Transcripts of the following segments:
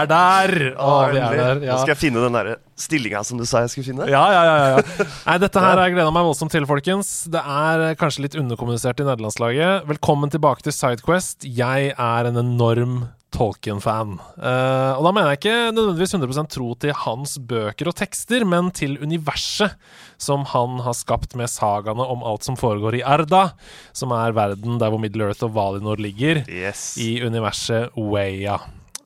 Er der! Å, vi er der. Nå skal jeg finne den der stillinga som du sa jeg skulle finne. Ja, ja, ja, ja, ja. Nei, dette her har jeg gleda meg voldsomt til, folkens. Det er kanskje litt underkommunisert i nederlandslaget. Velkommen tilbake til Sidequest. Jeg er en enorm Tolkien-fan. Uh, og da mener jeg ikke nødvendigvis 100 tro til hans bøker og tekster, men til universet som han har skapt med sagaene om alt som foregår i Arda, som er verden der hvor Middle Earth og Valinor ligger Yes. i universet Weya.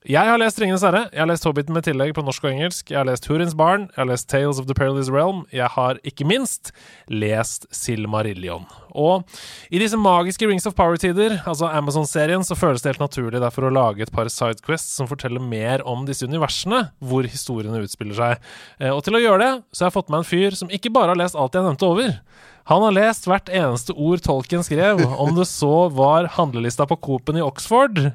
Jeg har lest Ringenes herre, jeg har lest Hobbiten med tillegg på norsk og engelsk, jeg har lest Hurins barn, jeg har lest Tales of the Perilous Realm, jeg har ikke minst lest Silmarillion. Og i disse magiske Rings of Power-tider, altså Amazon-serien, så føles det helt naturlig derfor å lage et par sidequests som forteller mer om disse universene, hvor historiene utspiller seg. Eh, Og til å gjøre det, så har jeg fått med en fyr som ikke bare har lest alt jeg nevnte over. Han har lest hvert eneste ord Tolkien skrev, om det så var handlelista på Coop-en i Oxford.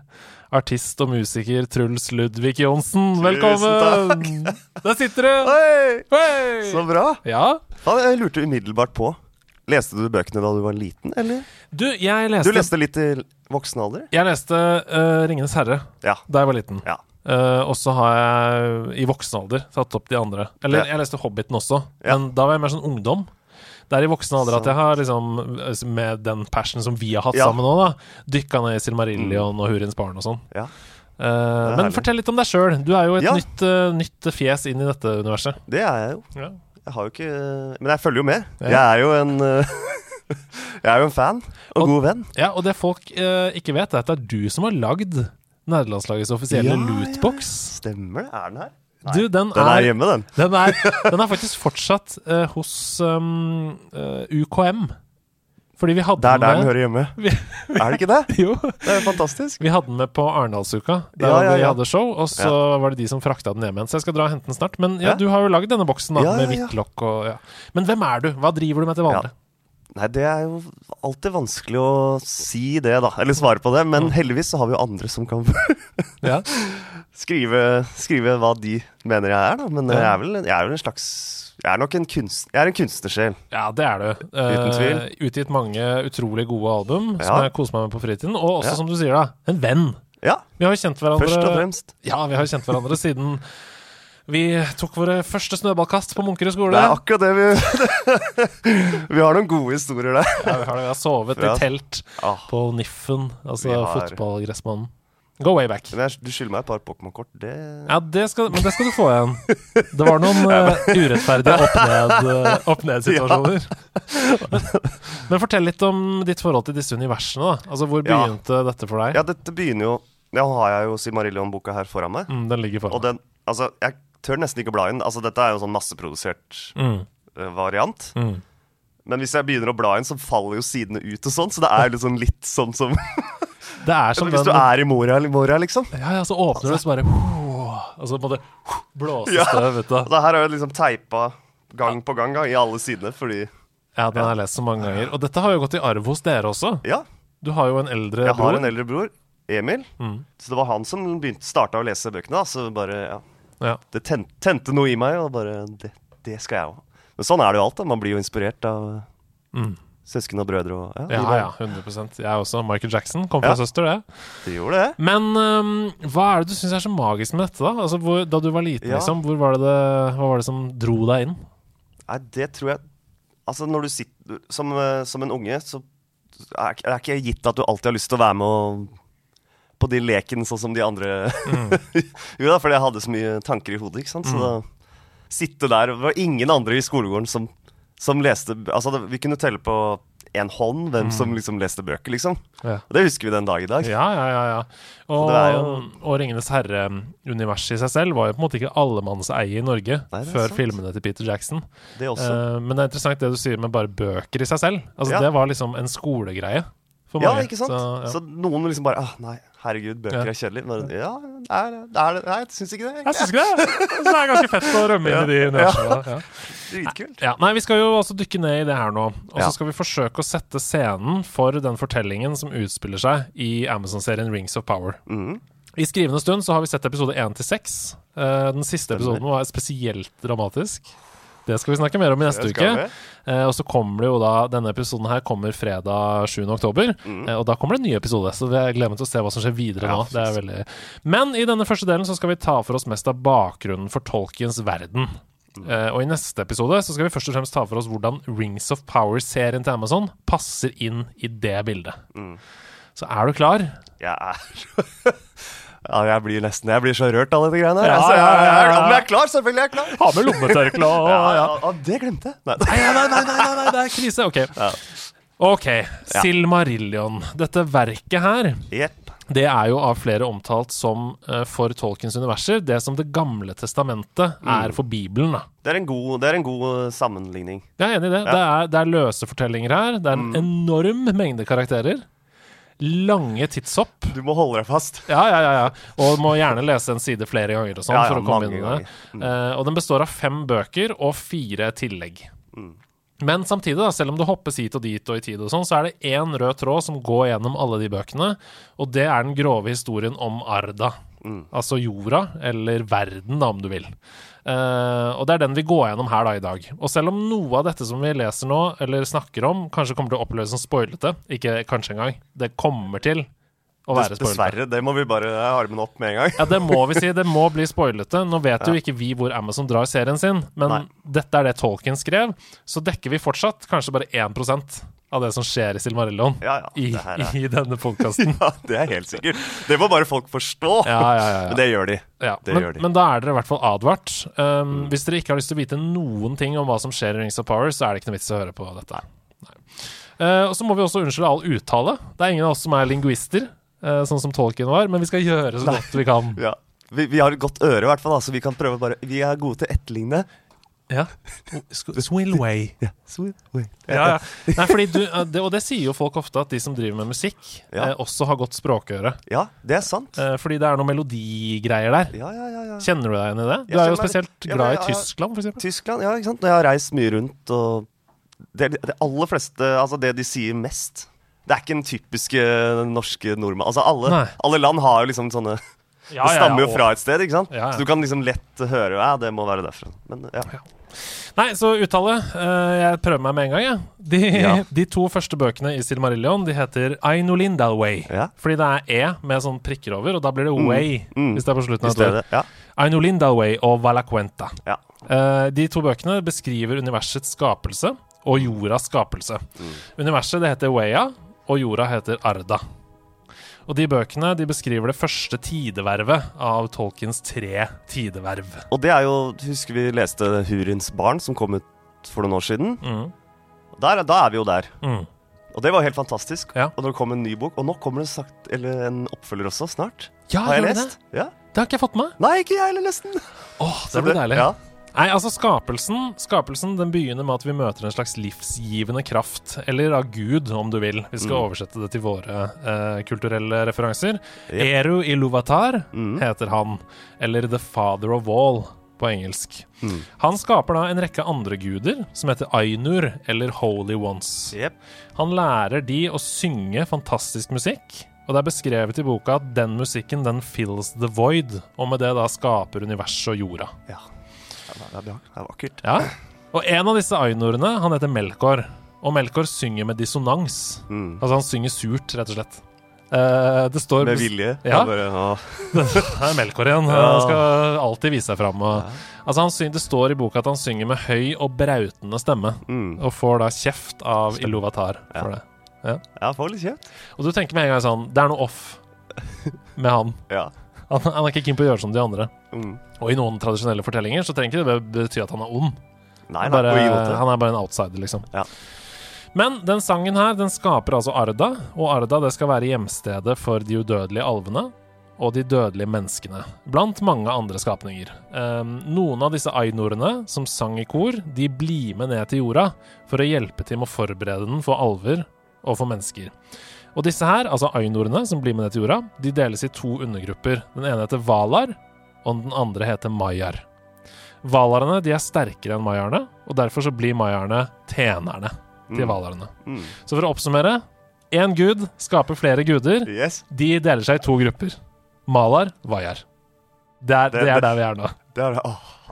Artist og musiker Truls Ludvig Johnsen, velkommen! Der sitter du! Hei. Hei! så bra! Ja. ja. jeg lurte umiddelbart på. Leste du bøkene da du var liten, eller? Du, jeg leste Du leste litt i voksen alder? Jeg leste uh, Ringenes herre Ja. da jeg var liten. Ja. Uh, og så har jeg i voksen alder tatt opp de andre. Eller Ja. jeg leste Hobbiten også, Ja. men da var jeg mer sånn ungdom. Det er i voksen alder at jeg har liksom, med den passion som vi har hatt Ja. sammen nå, da, dykka ned i Silmarillion og Hurins barn og sånn. Ja. Er men herlig. fortell litt om deg sjøl. Du er jo et Ja. nytt, uh, nytt fjes inn i dette universet. Det er jeg jo. Ja. Jeg har jo ikke Men jeg følger jo med. Ja. Jeg er jo en uh, Jeg er jo en fan og, Og- god venn. ja, og det folk eh, ikke vet, er at det er du som har lagd nederlandslagets offisielle Ja, lootbox. Stemmer det? Er den her? Du, den, Den er er, hjemme, den. den, er, den er faktisk fortsatt uh, hos um, uh, UKM. Fordi vi hadde Det er der den den hører hjemme. Vi- Er det ikke det? Jo, Det er jo fantastisk. vi hadde den med på Arendalsuka, der Ja, ja, vi hadde show. Og så var det de som frakta den hjem igjen. Så jeg skal dra og hente den snart. Men ja, Ja. du har jo lagd denne boksen da, Ja, med ja, ja. hvitt lokk og ja. Men hvem er du? Hva driver du med til vanlig? Nei, det er jo alltid vanskelig å si det, da. Eller svare på det. Men heldigvis så har vi jo andre som kan Ja. skrive, skrive hva de mener jeg er, da. Men jeg er vel jeg er vel en slags Jeg er nok en kunst... Jeg er en kunstnersjel. Ja, det er du. Uten tvil. Uh, utgitt mange utrolig gode album som jeg koser meg med på fritiden. Og også, Ja. som du sier, da, en venn. Ja, Vi har jo kjent hverandre først og fremst. Ja, vi har jo kjent hverandre siden vi tok våre første snøballkast på Munkerud skole. Det er akkurat det vi Vi har noen gode historier der. Ja, vi har, vi har sovet Ja. i telt Ah, på Niffen, altså har- fotballgressmannen. Go way back. jeg, du skylder meg et par Pokémon-kort. Det Ja, det skal, men det skal du få igjen. Det var noen uh, urettferdige opp-ned-situasjoner. opp-ned-situasjoner. men, men fortell litt om ditt forhold til disse universene. da Altså Hvor Ja. begynte dette for deg? Ja, dette begynner jo Nå har jeg jo Simarillion-boka her foran meg. Mm, den ligger foran Og den Altså, jeg tør nesten ikke bla inn. Altså, dette er jo sånn masseprodusert Mm, eh, variant. mm. Men hvis jeg begynner å bla inn, så faller jo sidene ut og sånn. Så det er liksom litt sånn som Det er som Hvis den du er i Moria, Moria liksom. Ja, ja, så åpner du, så bare Og så på måte blåses Ja. det, vet du. Og det her er jo liksom teipa gang på gang, gang i alle sidene, fordi Ja, den har jeg lest så mange ganger. Og dette har jo gått i arv hos dere også. Ja, Du har jo en eldre jeg bror. har en eldre bror, Emil. Mm. Så det var han som begynte starta å lese bøkene. Da. Så bare, ja Ja. Det ten, tente noe i meg, og bare Det, det skal jeg òg. Men sånn er det jo alt. da Man blir jo inspirert av Mm. søsken og brødre og Ja, Ja, ja, 100 Jeg også. Michael Jackson kom fra Ja. søster, det. De gjorde det. Men um, hva er det du syns er så magisk med dette, da? Altså, hvor, da du var liten, Ja. liksom, hvor var det det, hva var det som dro deg inn? Nei, det tror jeg Altså, når du sitter som, eh, som en unge, så er det er ikke gitt at du alltid har lyst til å være med og på de leken sånn som de andre Jo da, fordi jeg hadde så mye tanker i hodet, ikke sant. Så da sitte der Det var ingen andre i skolegården som, som leste Altså, det, vi kunne telle på en hånd hvem som liksom leste bøker, liksom. Ja. Og det husker vi den dag i dag. Ja, ja, ja. ja. Og, jo- og 'Ringenes herre'-universet i seg selv var jo på en måte ikke allemannseie i Norge Nei, før sant. filmene til Peter Jackson. Det også. Eh, men det er interessant det du sier med bare bøker i seg selv. Altså Ja. Det var liksom en skolegreie for ja, ikke sant? Så, ja. Så noen liksom bare ah, Nei, herregud, bøker Ja. er kjedelig. Men ja, det er, det er. Nei, jeg syns ikke det. Jeg syns ikke det. Så det er ganske fett å rømme inn i de universene. Ja. Dritkult. Ja, nei, Vi skal jo også dykke ned i det her nå. Og så skal vi forsøke å sette scenen for den fortellingen som utspiller seg i Amazon-serien Rings of Power. Mm. I skrivende stund så har vi sett episode 1 til 6. Eh, den siste episoden var spesielt dramatisk. Det skal vi snakke mer om i neste uke. Eh, og så kommer det jo da Denne episoden her kommer fredag 7. oktober. Eh, og da kommer det en ny episode, så jeg gleder meg til å se hva som skjer videre Mm. Ja, nå. Det er veldig Men i denne første delen så skal vi ta for oss mest av bakgrunnen for Tolkiens verden. Mm. Eh, og i neste episode så skal vi først og fremst ta for oss hvordan Rings of Power-serien til Amazon passer inn i det bildet. Mm. Så er du klar? Jeg er Ja, jeg blir nesten Jeg blir så rørt av dette greiene her. Ja, Altså, jeg, ja, ja, jeg, ja. om jeg er klar? Selvfølgelig er jeg klar. Ha med lommetørkle og Ja, ja. ja, ja, det glemte jeg. Nei. Nei, nei, nei, nei, nei, det er krise. Ok. Ja. Ok, Silmarillion. Dette verket her yep. det er jo av flere omtalt som uh, for Tolkiens universer det som Det gamle testamentet er for Bibelen. da. Det er en god, det er en god uh, sammenligning. Jeg er enig i det. Det, er, det er løse fortellinger her. Det er en enorm mengde karakterer. Lange tidshopp. Du må holde deg fast. Ja, ja, ja, ja. Og må gjerne lese en side flere ganger og sånn Ja, ja, for å komme inn i det. Mm. Uh, og den består av fem bøker og fire tillegg. Men samtidig, da, selv om det hoppes hit og dit og i tid og sånn, så er det én rød tråd som går gjennom alle de bøkene, og det er den grove historien om Arda. Altså jorda, eller verden, da, om du vil. Eh, og det er den vi går gjennom her da i dag. Og selv om noe av dette som vi leser nå, eller snakker om, kanskje kommer til å oppleves som spoilete, ikke kanskje engang, det kommer til å være spoilete. Dessverre. Det må vi bare armen opp med en gang. Ja, det må vi si. Det må bli spoilete. Nå vet jo ikke vi hvor Amazon drar serien sin, men Nei. dette er det Tolkien skrev. Så dekker vi fortsatt kanskje bare 1 av det som skjer i Silmarillon Ja, ja, i, er- i denne podkasten. Ja, det er helt sikkert. Det må bare folk forstå. Ja, ja, ja, Men det gjør de. ja. det Men, gjør de. men da er dere i hvert fall advart. Um, Hvis dere ikke har lyst til å vite noen ting om hva som skjer i Rings of Power, så er det ikke noe vits i å høre på dette. Nei. Uh, og så må vi også unnskylde all uttale. Det er ingen av oss som er lingvister, uh, sånn som Tolkien var, men vi skal gjøre så godt vi kan. Ja. Vi, vi har et godt øre, i hvert fall, da, så vi kan prøve bare Vi er gode til å etterligne. Ja. Swillway. Ja. Swillway. Ja, ja. Nei, fordi du, eh, det, og det sier jo folk ofte, at de som driver med musikk, Ja. eh, også har godt språkøre. ja, det er sant. Eh, fordi det er noen melodigreier der. Ja, ja, ja, ja. Kjenner du deg igjen i det? Du er jo spesielt Ja, glad ja, i. Tyskland, for eksempel. Tyskland, ja, ikke sant. Når jeg har reist mye rundt og Det, det aller fleste Altså, det de sier mest Det er ikke en typiske norske nordmann. Altså, alle, alle land har jo liksom sånne Ja, Det stammer ja, jo fra et sted, ikke sant? Ja, ja. Så du kan liksom lett høre Ja, det må være derfra. Men ja. Nei, så uttale. eh, jeg prøver meg med en gang, jeg. De, Ja. de to første bøkene i Silmarillion De heter Aino Way. Ja. Fordi det er E med sånn prikker over, og da blir det Way mm. hvis det er på slutten av stedet. Ja. Aino Lindalway og Valacuenta. ja. Eh, de to bøkene beskriver universets skapelse og jordas skapelse. Universet det heter Weya, og jorda heter Arda. Og de bøkene de beskriver det første tidevervet av Tolkiens tre tideverv. Og det er jo Husker vi leste Hurins barn, som kom ut for noen år siden? Mm. Der, da er vi jo der. Mm. Og det var helt fantastisk. Ja. Og når det kom en ny bok Og nå kommer det sagt, eller en oppfølger også, snart. Ja, har jeg lest? det? Ja. Det har ikke jeg fått med. Nei, ikke jeg heller, nesten. Åh, Så det blir deilig. Ja. Nei, altså skapelsen Skapelsen den begynner med at vi møter en slags livsgivende kraft, eller av Gud, om du vil. Vi skal Mm. oversette det til våre eh, kulturelle referanser. Yep. Eru Iluvatar Mm. heter han, eller The Father of All på engelsk. Mm. Han skaper da en rekke andre guder, som heter Ainur, eller Holy Ones. Yep. Han lærer de å synge fantastisk musikk, og det er beskrevet i boka at den musikken, den fills the void, og med det da skaper universet og jorda. Ja. Ja, det, er er vakkert. Ja. Og en av disse ainorene, han heter Melkor. Og Melkor synger med dissonans. Mm. Altså han synger surt, rett og slett. Eh, det står Med vilje. Ja. Bare, ja. Det er Melkor igjen. Ja. Han skal alltid vise seg fram. Og, altså han synger, det står i boka at han synger med høy og brautende stemme. Mm. Og får da kjeft av Stemmer. Iluvatar for Ja. det. Ja, får litt kjeft. Og du tenker med en gang sånn Det er noe off med han. Ja. Han, han er ikke keen på å gjøre som de andre. Mm. Og i noen tradisjonelle fortellinger så trenger ikke det bety at han er ond. Nei, Han, nei, bare, han er bare en outsider, liksom. Ja. Men den sangen her, den skaper altså Arda, og Arda det skal være hjemstedet for de udødelige alvene og de dødelige menneskene, blant mange andre skapninger. Um, noen av disse ainorene som sang i kor, de blir med ned til jorda for å hjelpe til med å forberede den for alver og for mennesker. Og disse her, altså ainorene som blir med ned til jorda, de deles i to undergrupper. Den ene heter Valar, og den andre heter Mayar. Valarene de er sterkere enn mayarene, og derfor så blir mayarene tjenerne til Mm. valarene. Mm. Så for å oppsummere én gud skaper flere guder. Yes. De deler seg i to grupper. Malar, Vayar. Det er, Det- det er der vi er nå. Det er det.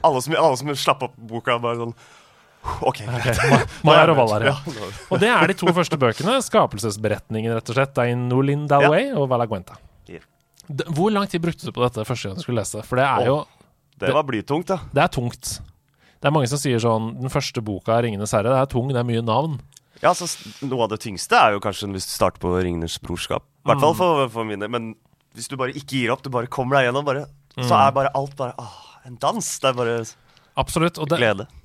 Alle som, alle som slapp opp boka, bare sånn Ok. Maiar og Valar. Ja. Og det er de to første bøkene. Skapelsesberetningen, rett og slett. Dainulin Dalway og Valaguenta. Hvor lang tid brukte du på dette første gang du skulle lese? For det er jo Det var blytungt, da. Det er tungt. Det er mange som sier sånn Den første boka av 'Ringenes herre' det er tung, det er mye navn. Ja, så Noe av det tyngste er jo kanskje hvis du starter på Ringenes brorskap. I hvert fall for, for mine. Men hvis du bare ikke gir opp, du bare kommer deg gjennom, bare, så er bare alt bare åh, en dans. Det er bare Absolutt. Og det,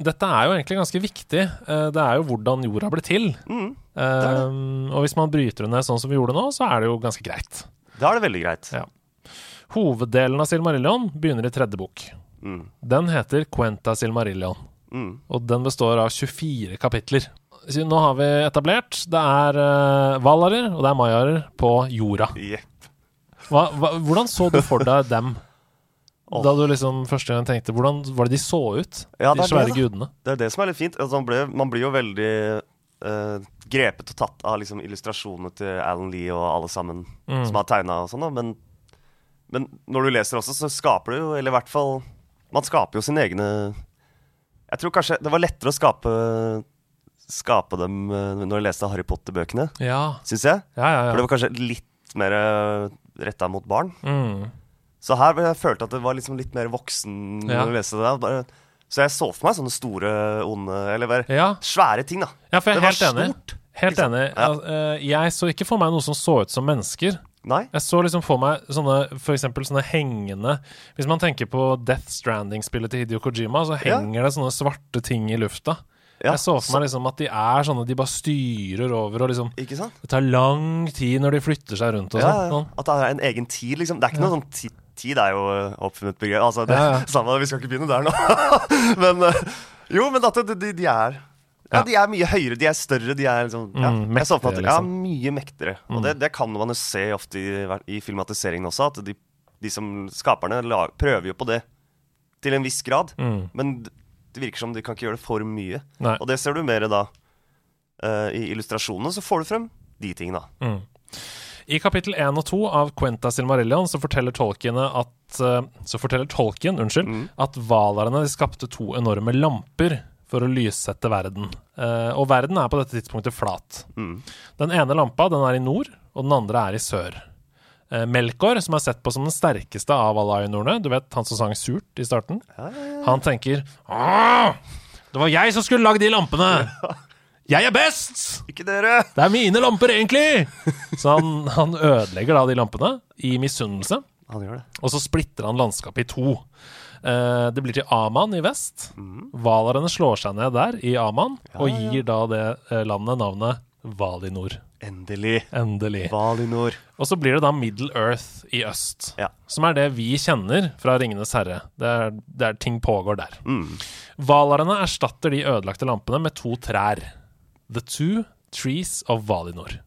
dette er jo egentlig ganske viktig. Eh, Det er jo hvordan jorda ble til. Mm, Eh, og hvis man bryter det ned sånn som vi gjorde nå, så er det jo ganske greit. da er det veldig greit. Ja. Hoveddelen av Silmarillion begynner i tredje bok. Mm, Den heter Quenta Silmarillion, mm. og den består av 24 kapitler. Så nå har vi etablert det er uh, valarer og det er mayarer på jorda. Yep. Hva, hva, hvordan så du for deg dem? Åh. Da du liksom første gang tenkte Hvordan var det de så ut? Ja, de svære det, gudene. Det er det som er litt fint. Altså, man, ble, man blir jo veldig eh, grepet og tatt av liksom, illustrasjonene til Alan Lee og alle sammen Mm. som har tegna og sånn. Men, men når du leser også, så skaper du jo, eller i hvert fall Man skaper jo sine egne Jeg tror kanskje det var lettere å skape Skape dem eh, når jeg leste Harry Potter-bøkene, Ja, syns jeg. ja, ja. For det var kanskje litt mer retta mot barn. Mm. Så her jeg følte at det var liksom litt mer voksen Ja. når jeg leste det. Bare, så jeg så for meg sånne store, onde Eller bare ja. svære ting, da. ja, for jeg er helt enig. stort. Helt liksom. enig. Ja. Eh, Jeg så ikke for meg noe som så ut som mennesker. Nei? Jeg så liksom for meg sånne for eksempel sånne hengende Hvis man tenker på Death Stranding-spillet til Hidio Kojima, så Ja. henger det sånne svarte ting i lufta. Ja, jeg så for meg liksom at de er sånne De bare styrer over og liksom? Det tar lang tid når de flytter seg rundt og Ja, sånn. At det er en egen tid, liksom. Det er ikke noe sånn ti Tid er jo oppfunnet begrep. Altså, det, Ja, ja. Samme, vi skal ikke begynne der nå. men eh, Jo, men at de, de, er ja, de er mye høyere, de er større, de er liksom ja, Mm, for at, Ja, liksom. mye mektigere. Og det, det kan man jo se ofte i, i filmatiseringen også, at de, de som skaperne lag, prøver jo på det til en viss grad. Mm. Men det virker som de kan ikke gjøre det for mye. Nei. Og det ser du mer da Uh, i illustrasjonene, så får du frem de tingene. Mm. I kapittel 1 og 2 av Quenta Silmarillion så forteller tolkene at eh, Så forteller tolken, unnskyld, Mm. at hvalerne skapte to enorme lamper for å lyssette verden. Eh, og verden er på dette tidspunktet flat. Mm. Den ene lampa den er i nord, og den andre er i sør. Eh, Melkor, som er sett på som den sterkeste av alle Ainorene, du vet han som sang surt i starten, han tenker Åh, det var jeg som skulle lagd de lampene! Jeg er best! Ikke dere! Det er mine lamper, egentlig! Så han, han ødelegger da de lampene i misunnelse, Han gjør det. og så splitter han landskapet i to. Eh, det blir til Aman i vest. Valarene slår seg ned der, i Aman, og gir ja. da det eh, landet navnet Valinor. Endelig. Endelig. Valinor. Og så blir det da Middle Earth i øst, Ja. som er det vi kjenner fra Ringenes herre. Det er der ting pågår der. Mm. Valarene erstatter de ødelagte lampene med to trær. The Two Trees of Valinor.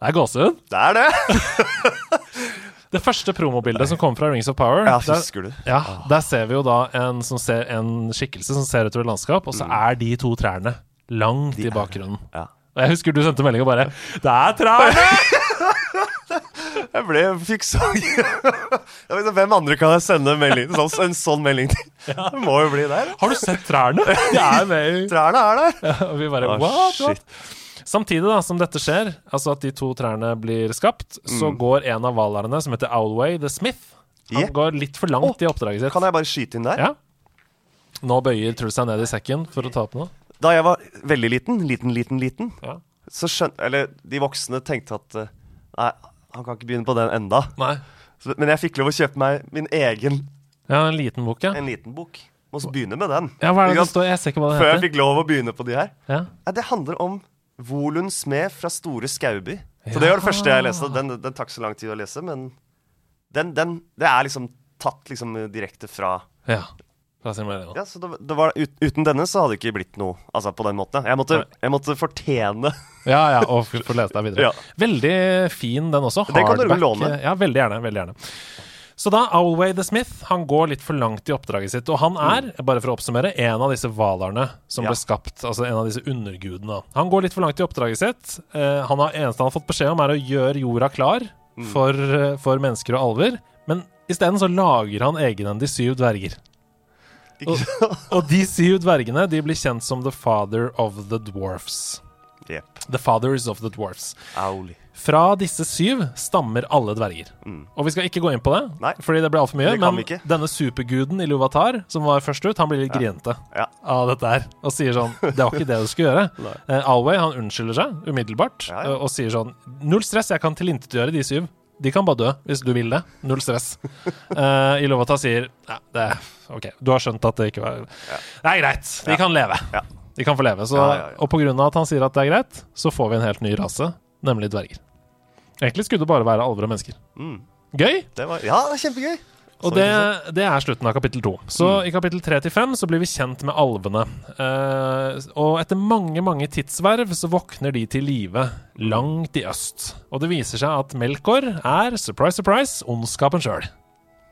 Det er gåsehud. Det er det! Det første promobildet som kom fra Rings of Power, Ja, der, ja, der ser vi jo da en, som ser, en skikkelse som ser utover et landskap, og så er de to trærne langt i bakgrunnen. Ja. Og jeg husker du sendte melding og bare 'Det er trærne!' Jeg ble fikk så Hvem andre kan jeg sende melding, sånn, en sånn melding til? Det må jo bli der. Har du sett trærne? De er med Trærne er der. Og vi bare Å, what, shit. Samtidig da som dette skjer, altså at de to trærne blir skapt, så Mm. går en av hvalerne, som heter Owlway the Smith, han Yeah. går litt for langt i oppdraget sitt. Kan jeg bare skyte inn der? Ja. Nå bøyer Truls seg ned i sekken for å ta opp noe. Da jeg var veldig liten, liten, liten, liten, Ja. så skjønte Eller de voksne tenkte at eh, Nei, han kan ikke begynne på den enda. Nei. Så, men jeg fikk lov å kjøpe meg min egen, Ja, en liten bok, ja. en liten bok. Må også begynne med den. Ja, hva er det det står? Jeg ser ikke hva det Før jeg fikk lov å begynne på de her. Ja. Nei, det handler om Volund Smed fra Store Skauby. Så det var det første jeg leste. Den, den tar ikke så lang tid å lese, men den, den Det er liksom tatt liksom direkte fra ja. Ja, så det, det var, ut, Uten denne så hadde det ikke blitt noe Altså på den måten. Jeg måtte, jeg måtte fortjene Ja, ja, og få lese deg videre. Ja. Veldig fin den også. Den kan du Hardback. låne. Ja, veldig gjerne. veldig gjerne Så da, Owlway the Smith Han går litt for langt i oppdraget sitt. Og han er, bare for å oppsummere, en av disse hvalerne som Mm. Ja. ble skapt. Altså en av disse undergudene. Han går litt for langt i oppdraget sitt. Eh, han har, eneste han har fått beskjed om, er å gjøre jorda klar Mm. for, eh, for mennesker og alver. Men isteden så lager han egenhendig syv dverger. Og, og de syv dvergene de blir kjent som The Father of the Dwarfs. Yep. The Fathers of the Dwarfs. Auli. Fra disse syv stammer alle dverger. Og vi skal ikke gå inn på det, Nei. fordi det blir altfor mye. Det Men denne superguden i Luvatar, som var først ut, han blir litt grinete Ja. av dette her. Og sier sånn Det var ikke det du skulle gjøre. Eh, Alway han unnskylder seg umiddelbart Ja, ja. og sier sånn Null stress, jeg kan tilintetgjøre de syv. De kan bare dø hvis du vil det. Null stress. uh, Ilovata sier ja, det er OK, du har skjønt at det ikke var Det er greit. De Ja. kan leve. Ja. De kan få leve. Så, Ja, ja, ja. Og på grunn av at han sier at det er greit, så får vi en helt ny rase, nemlig dverger. Egentlig skulle det bare være alver og mennesker. Mm. Gøy! Det var, ja, det er kjempegøy. Og det, det er slutten av kapittel to. Så i kapittel tre til fem så blir vi kjent med alvene. Uh, og etter mange, mange tidsverv så våkner de til live langt i øst. Og det viser seg at Melkor er, surprise, surprise, ondskapen sjøl.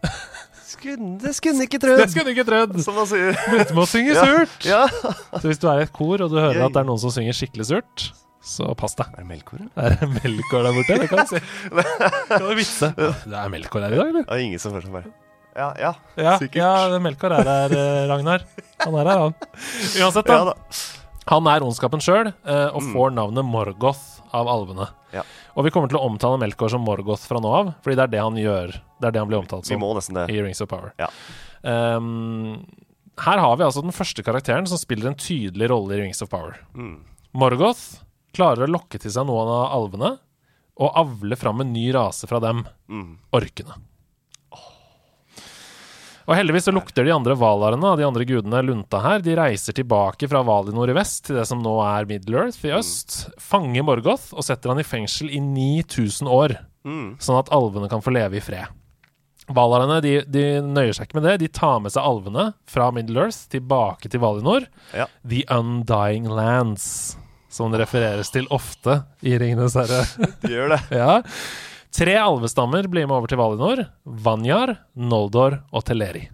Det skulle ikke ikke Det skulle ikke trødd! Som man sier. Begynte med å synge surt. Ja. Så hvis du er i et kor og du hører at det er noen som synger skikkelig surt, så pass deg. Er det melkor? Er det Melkor der borte? Det kan du si. Kan du vitse? Det er Melkor her i dag, eller? Er ingen som føler seg bare Ja, ja. Ja, Sikkert. ja Melkor er her, eh, Ragnar. Han er her, han. Uansett, da. Ja da. Han er ondskapen sjøl, og får navnet Morgoth av alvene. Ja. Og vi kommer til å omtale Melkor som Morgoth fra nå av, fordi det er det han gjør. Det er det han blir omtalt som Vi må nesten det. i Rings of Power. Ja. Um, her har vi altså den første karakteren som spiller en tydelig rolle i Rings of Power. Mm. Morgoth klarer å lokke til seg noen av alvene og avle fram en ny rase fra dem, Mm. orkene. Og heldigvis så lukter de andre valarene de andre gudene lunta her. De reiser tilbake fra Valinor i vest til det som nå er Middle-earth i øst. Fanger Morgoth og setter han i fengsel i 9000 år, Mm. sånn at alvene kan få leve i fred. Valarene de, de nøyer seg ikke med det. De tar med seg alvene fra Middle-earth tilbake til Valinor. Ja. The Undying Lands, som det refereres til ofte i Ringenes herre. de Gjør det. Ja. Tre alvestammer blir med over til Valinor. Vanjar, Noldor og Teleri.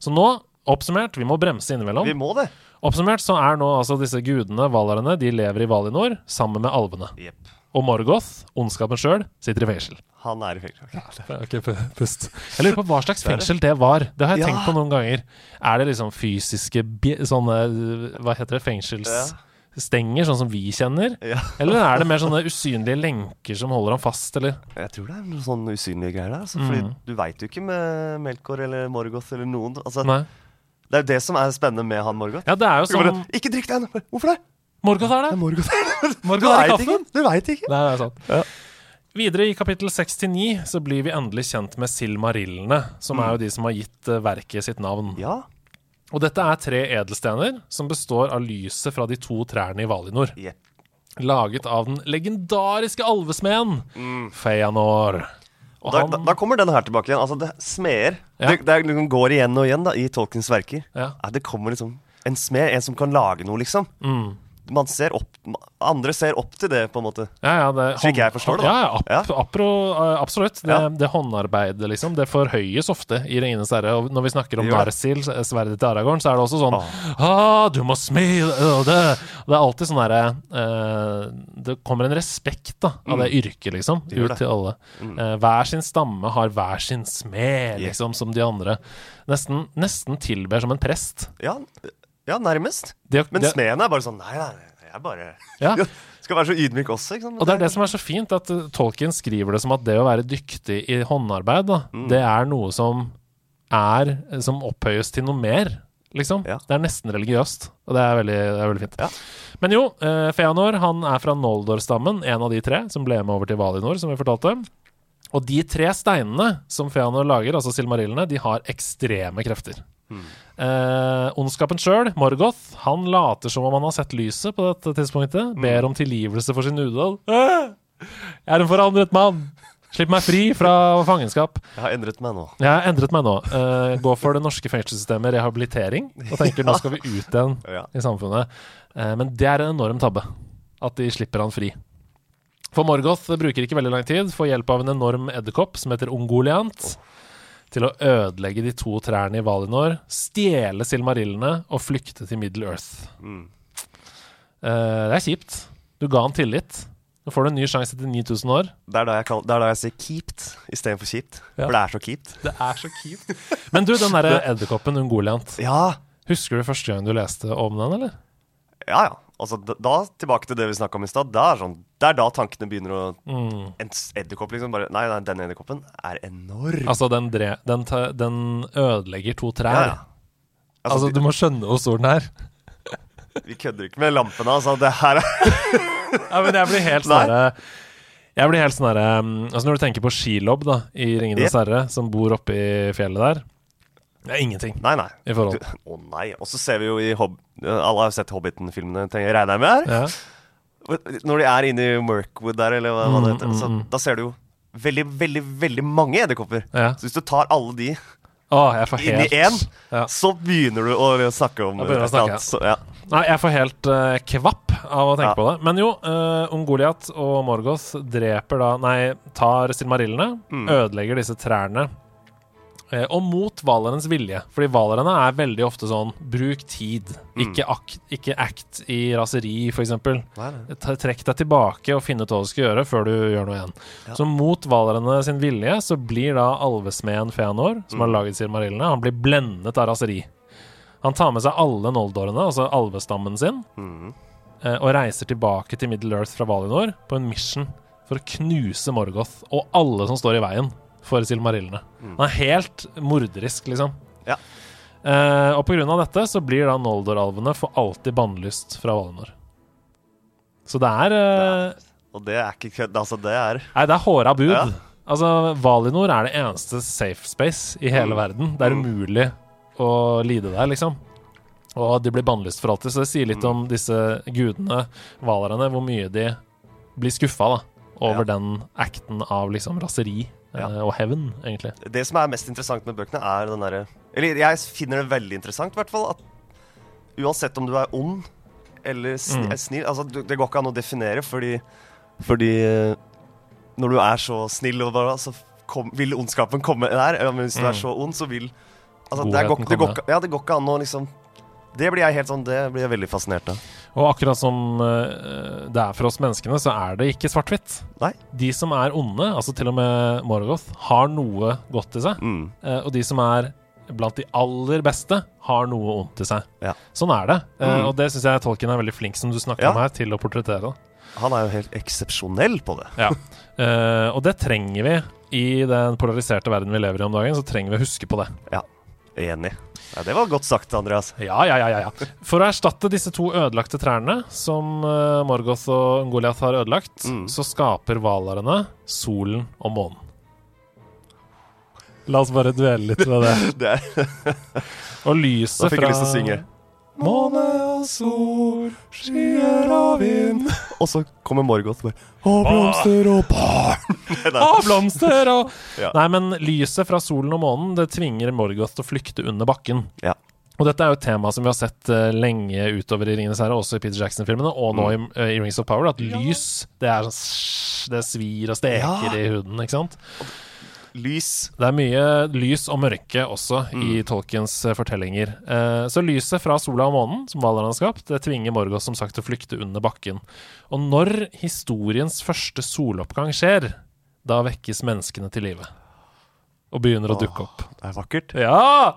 Så nå, oppsummert, vi må bremse innimellom. Vi må det. Oppsummert så er nå altså disse gudene, valarene, de lever i Valinor sammen med alvene. Yep. Og Morgoth, ondskapen sjøl, sitter i fengsel. Han er i fengsel. Ja, okay, pust. Jeg lurer på hva slags fengsel det var. Det har jeg Ja. tenkt på noen ganger. Er det liksom fysiske sånne Hva heter det? Fengselsstenger, sånn som vi kjenner? Ja. Eller er det mer sånne usynlige lenker som holder ham fast, eller? Jeg tror det er noen sånne usynlige greier der. Altså, fordi Mm. du veit jo ikke med Melkor eller Morgoth eller noen. Altså, det er jo det som er spennende med han Morgoth. Ja, det er jo Du sånn ikke drikk den! Hvorfor det? Morgoth er Det er det! Morgoth. Du Morgoth er i veit ikke. kaffen! Du veit ikke. Nei, det er sant. Ja. Videre i kapittel 69 så blir vi endelig kjent med silmarillene, som er jo de som har gitt eh, verket sitt navn. Ja. Og dette er tre edelstener som består av lyset fra de to trærne i Valinor. Yep. Laget av den legendariske alvesmeden Feanor. Og da, da, da kommer den her tilbake igjen. Altså, det smeder. Ja. Det, det liksom går igjen og igjen da, i Tolkiens verker. Ja. Ja, det kommer liksom en smed, en som kan lage noe, liksom. Mm. Man ser opp Andre ser opp til det, på en måte. Ja, ja, det, Slik jeg forstår det. Ja, ja, app, Apro, eh, absolutt. Det, Ja. det håndarbeidet, liksom, det forhøyes ofte i Ringenes herre. Og når vi snakker om. Narsil, sverdet til Aragorn, så er det også sånn ah, Du må smile øh, det. Det er alltid sånn herre uh, Det kommer en respekt da av det yrket, liksom, Mm. Ut. Mm. til alle. Eh, hver sin stamme har hver sin smed, Yeah. liksom, som de andre. Nesten, nesten tilber som en prest. Ja, ja nærmest. Det, Men det, smeden er bare sånn Nei, nei, jeg bare Ja. Skal være så ydmyk også, ikke sant. Og det er det som er så fint, at uh, Tolkien skriver det som at det å være dyktig i håndarbeid, da, Mm. det er noe som er Som opphøyes til noe mer, liksom. Ja. Det er nesten religiøst, og det er veldig, det er veldig fint. Ja. Men jo, uh, Feanor han er fra Noldor-stammen, en av de tre som ble med over til Valinor, som vi fortalte. Og de tre steinene som Feanor lager, altså silmarillene, de har ekstreme krefter. Eh, ondskapen sjøl, Morgoth, han later som om han har sett lyset på dette tidspunktet. Ber om tilgivelse for sin udåd. «Åh! Jeg er en forandret mann! Slipp meg fri fra fangenskap. Jeg har endret meg nå. Jeg har endret meg nå. Eh, gå for det norske fengselssystemet rehabilitering. Og tenker nå skal vi ut igjen Ja. i samfunnet. Eh, men det er en enorm tabbe. At de slipper han fri. For Morgoth bruker ikke veldig lang tid, får hjelp av en enorm edderkopp som heter Ungoliant, til å ødelegge de to trærne i Valinor, stjele silmarillene og flykte til Middle Earth. Mm. Uh, det er kjipt. Du ga han tillit. Nå får du en ny sjanse etter 9000 år. Det er da jeg, kaller, det er da jeg sier keeped istedenfor kjipt. Ja. For det er så kjipt. Det er så kjipt. Men du, den derre edderkoppen Ungoliant. Ja, Husker du første gang du leste om den, eller? ja. ja. Altså, da, da, tilbake til det vi snakka om i stad. Det, er sånn, det er da tankene begynner å Mm. En edderkopp, liksom. Bare Nei, nei den edderkoppen er enorm. Altså, den, dre, den, den ødelegger to trær. Ja, ja. Altså, Altså, du må skjønne hvor stor den er. Vi kødder ikke med lampene, altså. Det her er Ja, men jeg blir helt sånn Jeg blir helt sånn um, Altså, når du tenker på Skilobb, da, i Ringenes herre, som bor oppe i fjellet der Det er ingenting Nei, nei. i forhold. Å oh, nei. Og så ser vi jo i Hob Alle har jo sett Hobbiten-filmene, regner jeg med her. Ja. Når de er inne i Merkwood der, eller hva, det Mm, heter, så mm, mm. da ser du jo veldig, veldig, veldig mange edderkopper. ja. Så hvis du tar alle de Å, jeg inn i én, ja. så begynner du å snakke om å snakke, så, ja. Nei, jeg får helt uh, kvapp av å tenke på det. Men jo, uh, Ungoliat og Morgoth dreper da Nei, tar silmarillene, Mm. ødelegger disse trærne. Eh, og mot valerens vilje. Fordi valerne er veldig ofte sånn bruk tid, Mm. ikke, akt, ikke act i raseri, f.eks. Trekk deg tilbake og finn ut hva du skal gjøre før du gjør noe igjen. Ja. Så mot valerne sin vilje så blir da alvesmeden Feanor, som har Mm. laget silmarillene, han blir blendet av raseri. Han tar med seg alle noldorene, altså alvestammen sin, Mhm. eh, og reiser tilbake til Middle Earth fra Valinor på en mission for å knuse Morgoth og alle som står i veien for silmarillene. Mm. Han er helt morderisk, liksom. Ja. Uh, og av dette så blir da Noldor-alvene for alltid bannlyst fra Valinor. Så det er eh, Og det er ikke kødd. Altså, det er Nei, det er håra bud. Ja. Altså, Valinor er det eneste safe space i hele Mm. verden. Det er Mm. umulig å lide der, liksom. Og de blir bannlyst for alltid, så det sier litt Mm. om disse gudene, valerne, hvor mye de blir skuffa over Ja. den acten av liksom raseri Ja. eh, og hevn, egentlig. Det som er mest interessant med bøkene, er den derre Eller jeg finner det veldig interessant, i hvert fall, at uansett om du er ond eller sni, Mm. snill Altså, det går ikke an å definere, fordi Fordi eh, når du er så snill, og bare, så kom, vil ondskapen komme der. Men hvis du Mm. er så ond, så vil Altså, det, går, det, går, ja, det går ikke an å liksom Det blir jeg helt sånn Det blir jeg veldig fascinert av. Og akkurat som eh, det er for oss menneskene, så er det ikke svart-hvitt. De som er onde, altså til og med Morgoth, har noe godt i seg. Mm. Eh, og de som er blant de aller beste, har noe ondt i seg. Ja. Sånn er det. Eh, Mm. og det syns jeg Tolkien er veldig flink som du snakker Ja. om her, til å portrettere. Han er jo helt eksepsjonell på det. Ja. Og det trenger vi i den polariserte verden vi lever i om dagen. Så trenger vi å huske på det. Enig. Ja, det var godt sagt, Andreas. Ja, ja, ja, ja, ja. For å erstatte disse to ødelagte trærne som eh, Morgoth og Goliath har ødelagt, Mm. så skaper valarene solen og månen. La oss bare dvele litt ved det. Det Og lyset da fikk jeg lyst til å synge. Måne og sol, skyer og vind Og så kommer Morgoth bare Og blomster og barn. og blomster og Ja. Nei, men lyset fra solen og månen Det tvinger Morgoth til å flykte under bakken. Ja. Og dette er jo et tema som vi har sett uh, lenge utover i Ringenes herre, også i Peter Jackson-filmene, og nå Mm. i, uh, i Rings of Power, at lys det er sånn Det svir og steker Ja. i huden, ikke sant? Lys. Det er mye lys og mørke også i Mm. Tolkiens eh, fortellinger. Eh, så lyset fra sola og månen, som Valar har skapt, det tvinger Morgoth som sagt til å flykte under bakken. Og når historiens første soloppgang skjer, da vekkes menneskene til live. Og begynner å dukke opp. Det er vakkert. Ja!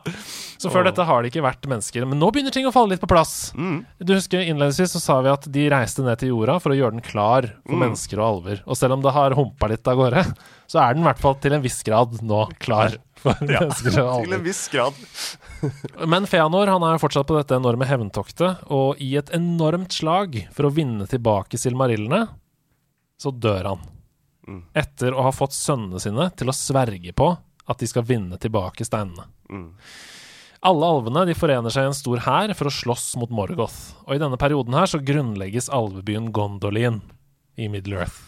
Så før Åh. dette har det ikke vært mennesker. Men nå begynner ting å falle litt på plass. Mm. Du husker Innledningsvis så sa vi at de reiste ned til jorda for å gjøre den klar for Mm. mennesker og alver. Og selv om det har humpa litt av gårde, så er den i hvert fall til en viss grad nå klar for Ja, mennesker og til en viss grad. Men Feanor han er jo fortsatt på dette enorme hevntoktet, og i et enormt slag for å vinne tilbake silmarillene, så dør han. Mm. Etter å ha fått sønnene sine til å sverge på at de skal vinne tilbake steinene. Mm. Alle alvene de forener seg i en stor hær for å slåss mot Morgoth. Og i denne perioden her så grunnlegges alvebyen Gondolin i Middle Earth.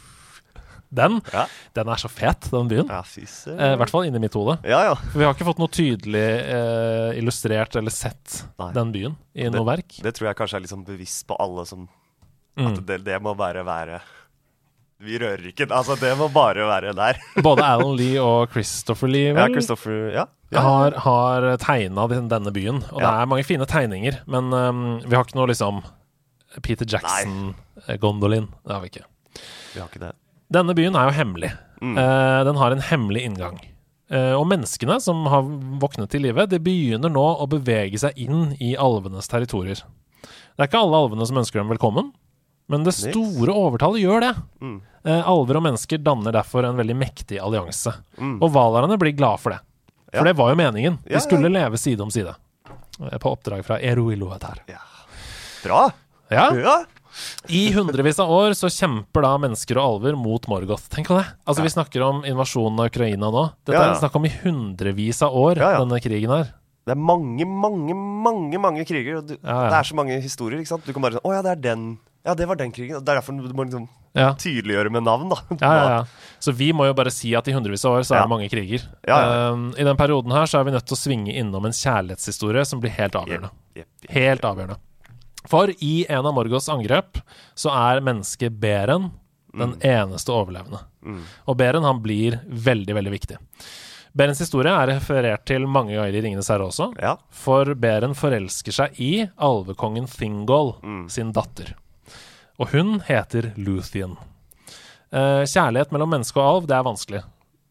Den, Ja. den er så fet, den byen. ja. Eh, I hvert fall inni mitt hode. Ja, ja. Vi har ikke fått noe tydelig eh, illustrert eller sett Nei. den byen i noe verk. Det tror jeg kanskje er sånn bevisst på alle som Mm. At det, det må bare være Vi rører ikke Altså, det må bare være der. Både Alan Lee og Christopher Lee Ja, Christopher Ja. ja. har, har tegna denne byen. Og det er mange fine tegninger, men um, vi har ikke noe liksom Peter Jackson-gondolin. Det har vi ikke. Vi har ikke det. Denne byen er jo hemmelig. Mm. Uh, den har en hemmelig inngang. Uh, og menneskene som har våknet til live, de begynner nå å bevege seg inn i alvenes territorier. Det er ikke alle alvene som ønsker dem velkommen, men det store overtallet gjør det. Mm. Eh, alver og mennesker danner derfor en veldig mektig allianse. Mm. Og valerne blir glad for det. For Ja. det var jo meningen. Ja, ja. De skulle leve side om side. Eh, På oppdrag fra Eroiloatar. Bra! Ja, Ja. I hundrevis av år så kjemper da mennesker og alver mot Morgoth. Tenk på det! Altså Ja. Vi snakker om invasjonen av Ukraina nå. Dette Ja, ja. er snakk om i hundrevis av år, Ja, ja. denne krigen her. Det er mange, mange, mange mange kriger. Og du, Ja, ja. Det er så mange historier. ikke sant? Du kan bare sånn Å ja, det er den. Ja, det var den krigen. Det er derfor du må liksom Ja. tydeliggjøre med navn, da. Ja, ja, ja. Så vi må jo bare si at i hundrevis av år så er Ja. det mange kriger. Ja. Um, I den perioden her så er vi nødt til å svinge innom en kjærlighetshistorie som blir helt avgjørende. Yep, yep, yep, Helt avgjørende. For i en av Morgos angrep så er mennesket Beren den eneste overlevende. Mm. Og Beren han blir veldig, veldig viktig. Berens historie er referert til mange ganger i Ringenes herre også. Ja. For Beren forelsker seg i alvekongen Thingol, Mm. sin datter. Og hun heter Luthien. Eh, kjærlighet mellom menneske og alv, det er vanskelig.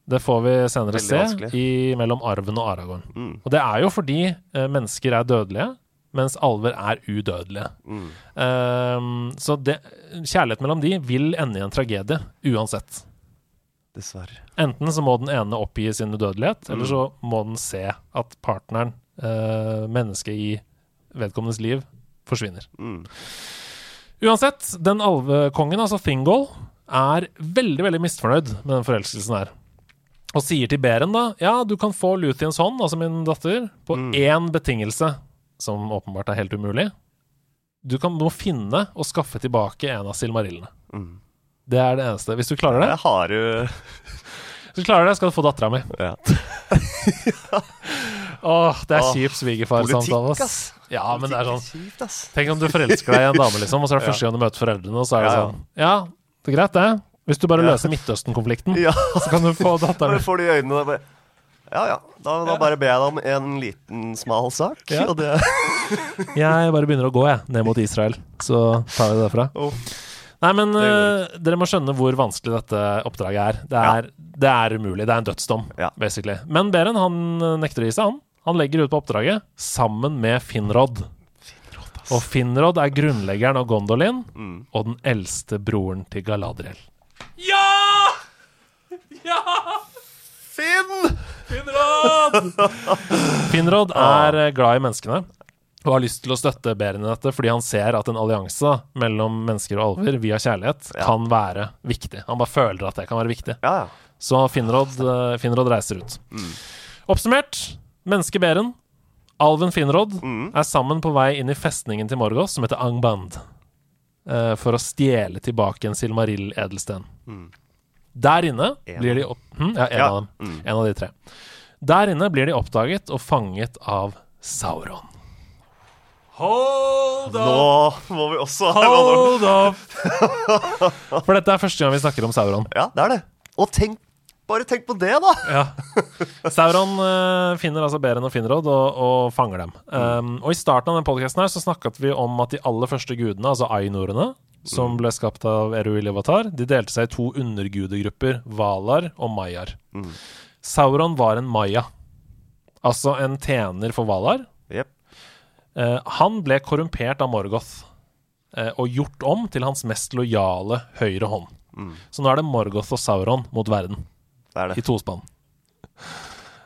Det får vi senere Veldig se i, mellom arven og Aragorn. Mm. Og det er jo fordi eh, mennesker er dødelige, mens alver er udødelige. Mm. Ehm, så det, kjærlighet mellom de vil ende i en tragedie, uansett. Dessverre. Enten så må den ene oppgi sin udødelighet, Mm. eller så må den se at partneren, eh, mennesket i vedkommendes liv, forsvinner. Mm. Uansett, den alvekongen, altså Thingol, er veldig, veldig misfornøyd med den forelskelsen her. Og sier til Beren da Ja, du kan få Luthiens hånd, altså min datter, på Mm. én betingelse, som åpenbart er helt umulig. Du kan må finne og skaffe tilbake en av silmarillene. Mm. Det er det eneste. Hvis du klarer det, Jeg har jo Hvis du klarer det skal du få dattera mi. ja. Åh, det er kjipt kjip svigerfarsamtale. Ja, men det er sånn. Tenk om du forelsker deg i en dame, liksom, og så er det første gang du møter foreldrene, og så er det Ja, ja. sånn Ja, det er greit, det. Hvis du bare løser Midtøsten-konflikten, så kan du få datteren får de øynene bare Ja ja, da, da bare ber jeg deg om en liten, smal sak. Ja. Og det Jeg bare begynner å gå, jeg, ned mot Israel. Så tar vi det derfra. Oh. Nei, men eh, dere må skjønne hvor vanskelig dette oppdraget er. Det er, det er umulig. Det er en dødsdom, Ja. basically. Men Beren han eh, nekter å gi seg, han. Han legger ut på oppdraget sammen med Finrod. Og Finrod er grunnleggeren av Gondolin Mm. og den eldste broren til Galadriel. Ja! Ja! Finn! Finrod! Finrod er eh, glad i menneskene og har lyst til å støtte Beren i dette fordi han ser at en allianse mellom mennesker og alver via kjærlighet Ja. kan være viktig. Han bare føler at det kan være viktig. Ja, ja. Så Finrod, eh, Finrod reiser ut. Mm. Oppsummert menneske Beren, alven Finrod, Mm. er sammen på vei inn i festningen til Morgos, som heter Angband, uh, for å stjele tilbake en Silmarill-edelsten. Mm. Der inne En blir de opp... Hm? Ja, en Ja. av dem. Mm. En av de tre. Der inne blir de oppdaget og fanget av Sauron. Hold up! Nå må vi også Hold up! For dette er første gang vi snakker om Sauron. Ja, det er det. Og tenk Bare tenk på det, da! Ja. Sauron uh, finner altså Beren og Finrod og, og fanger dem. Um, og I starten av den så snakket vi om at de aller første gudene, altså ainorene, som ble skapt av Eru Iluvatar, de delte seg i to undergudegrupper, Valar og Maiar. Mm. Sauron var en Maya, altså en tjener for Valar. Yep. Uh, han ble korrumpert av Morgoth uh, og gjort om til hans mest lojale høyre hånd. Mm. Så nå er det Morgoth og Sauron mot verden, Det er i tospann.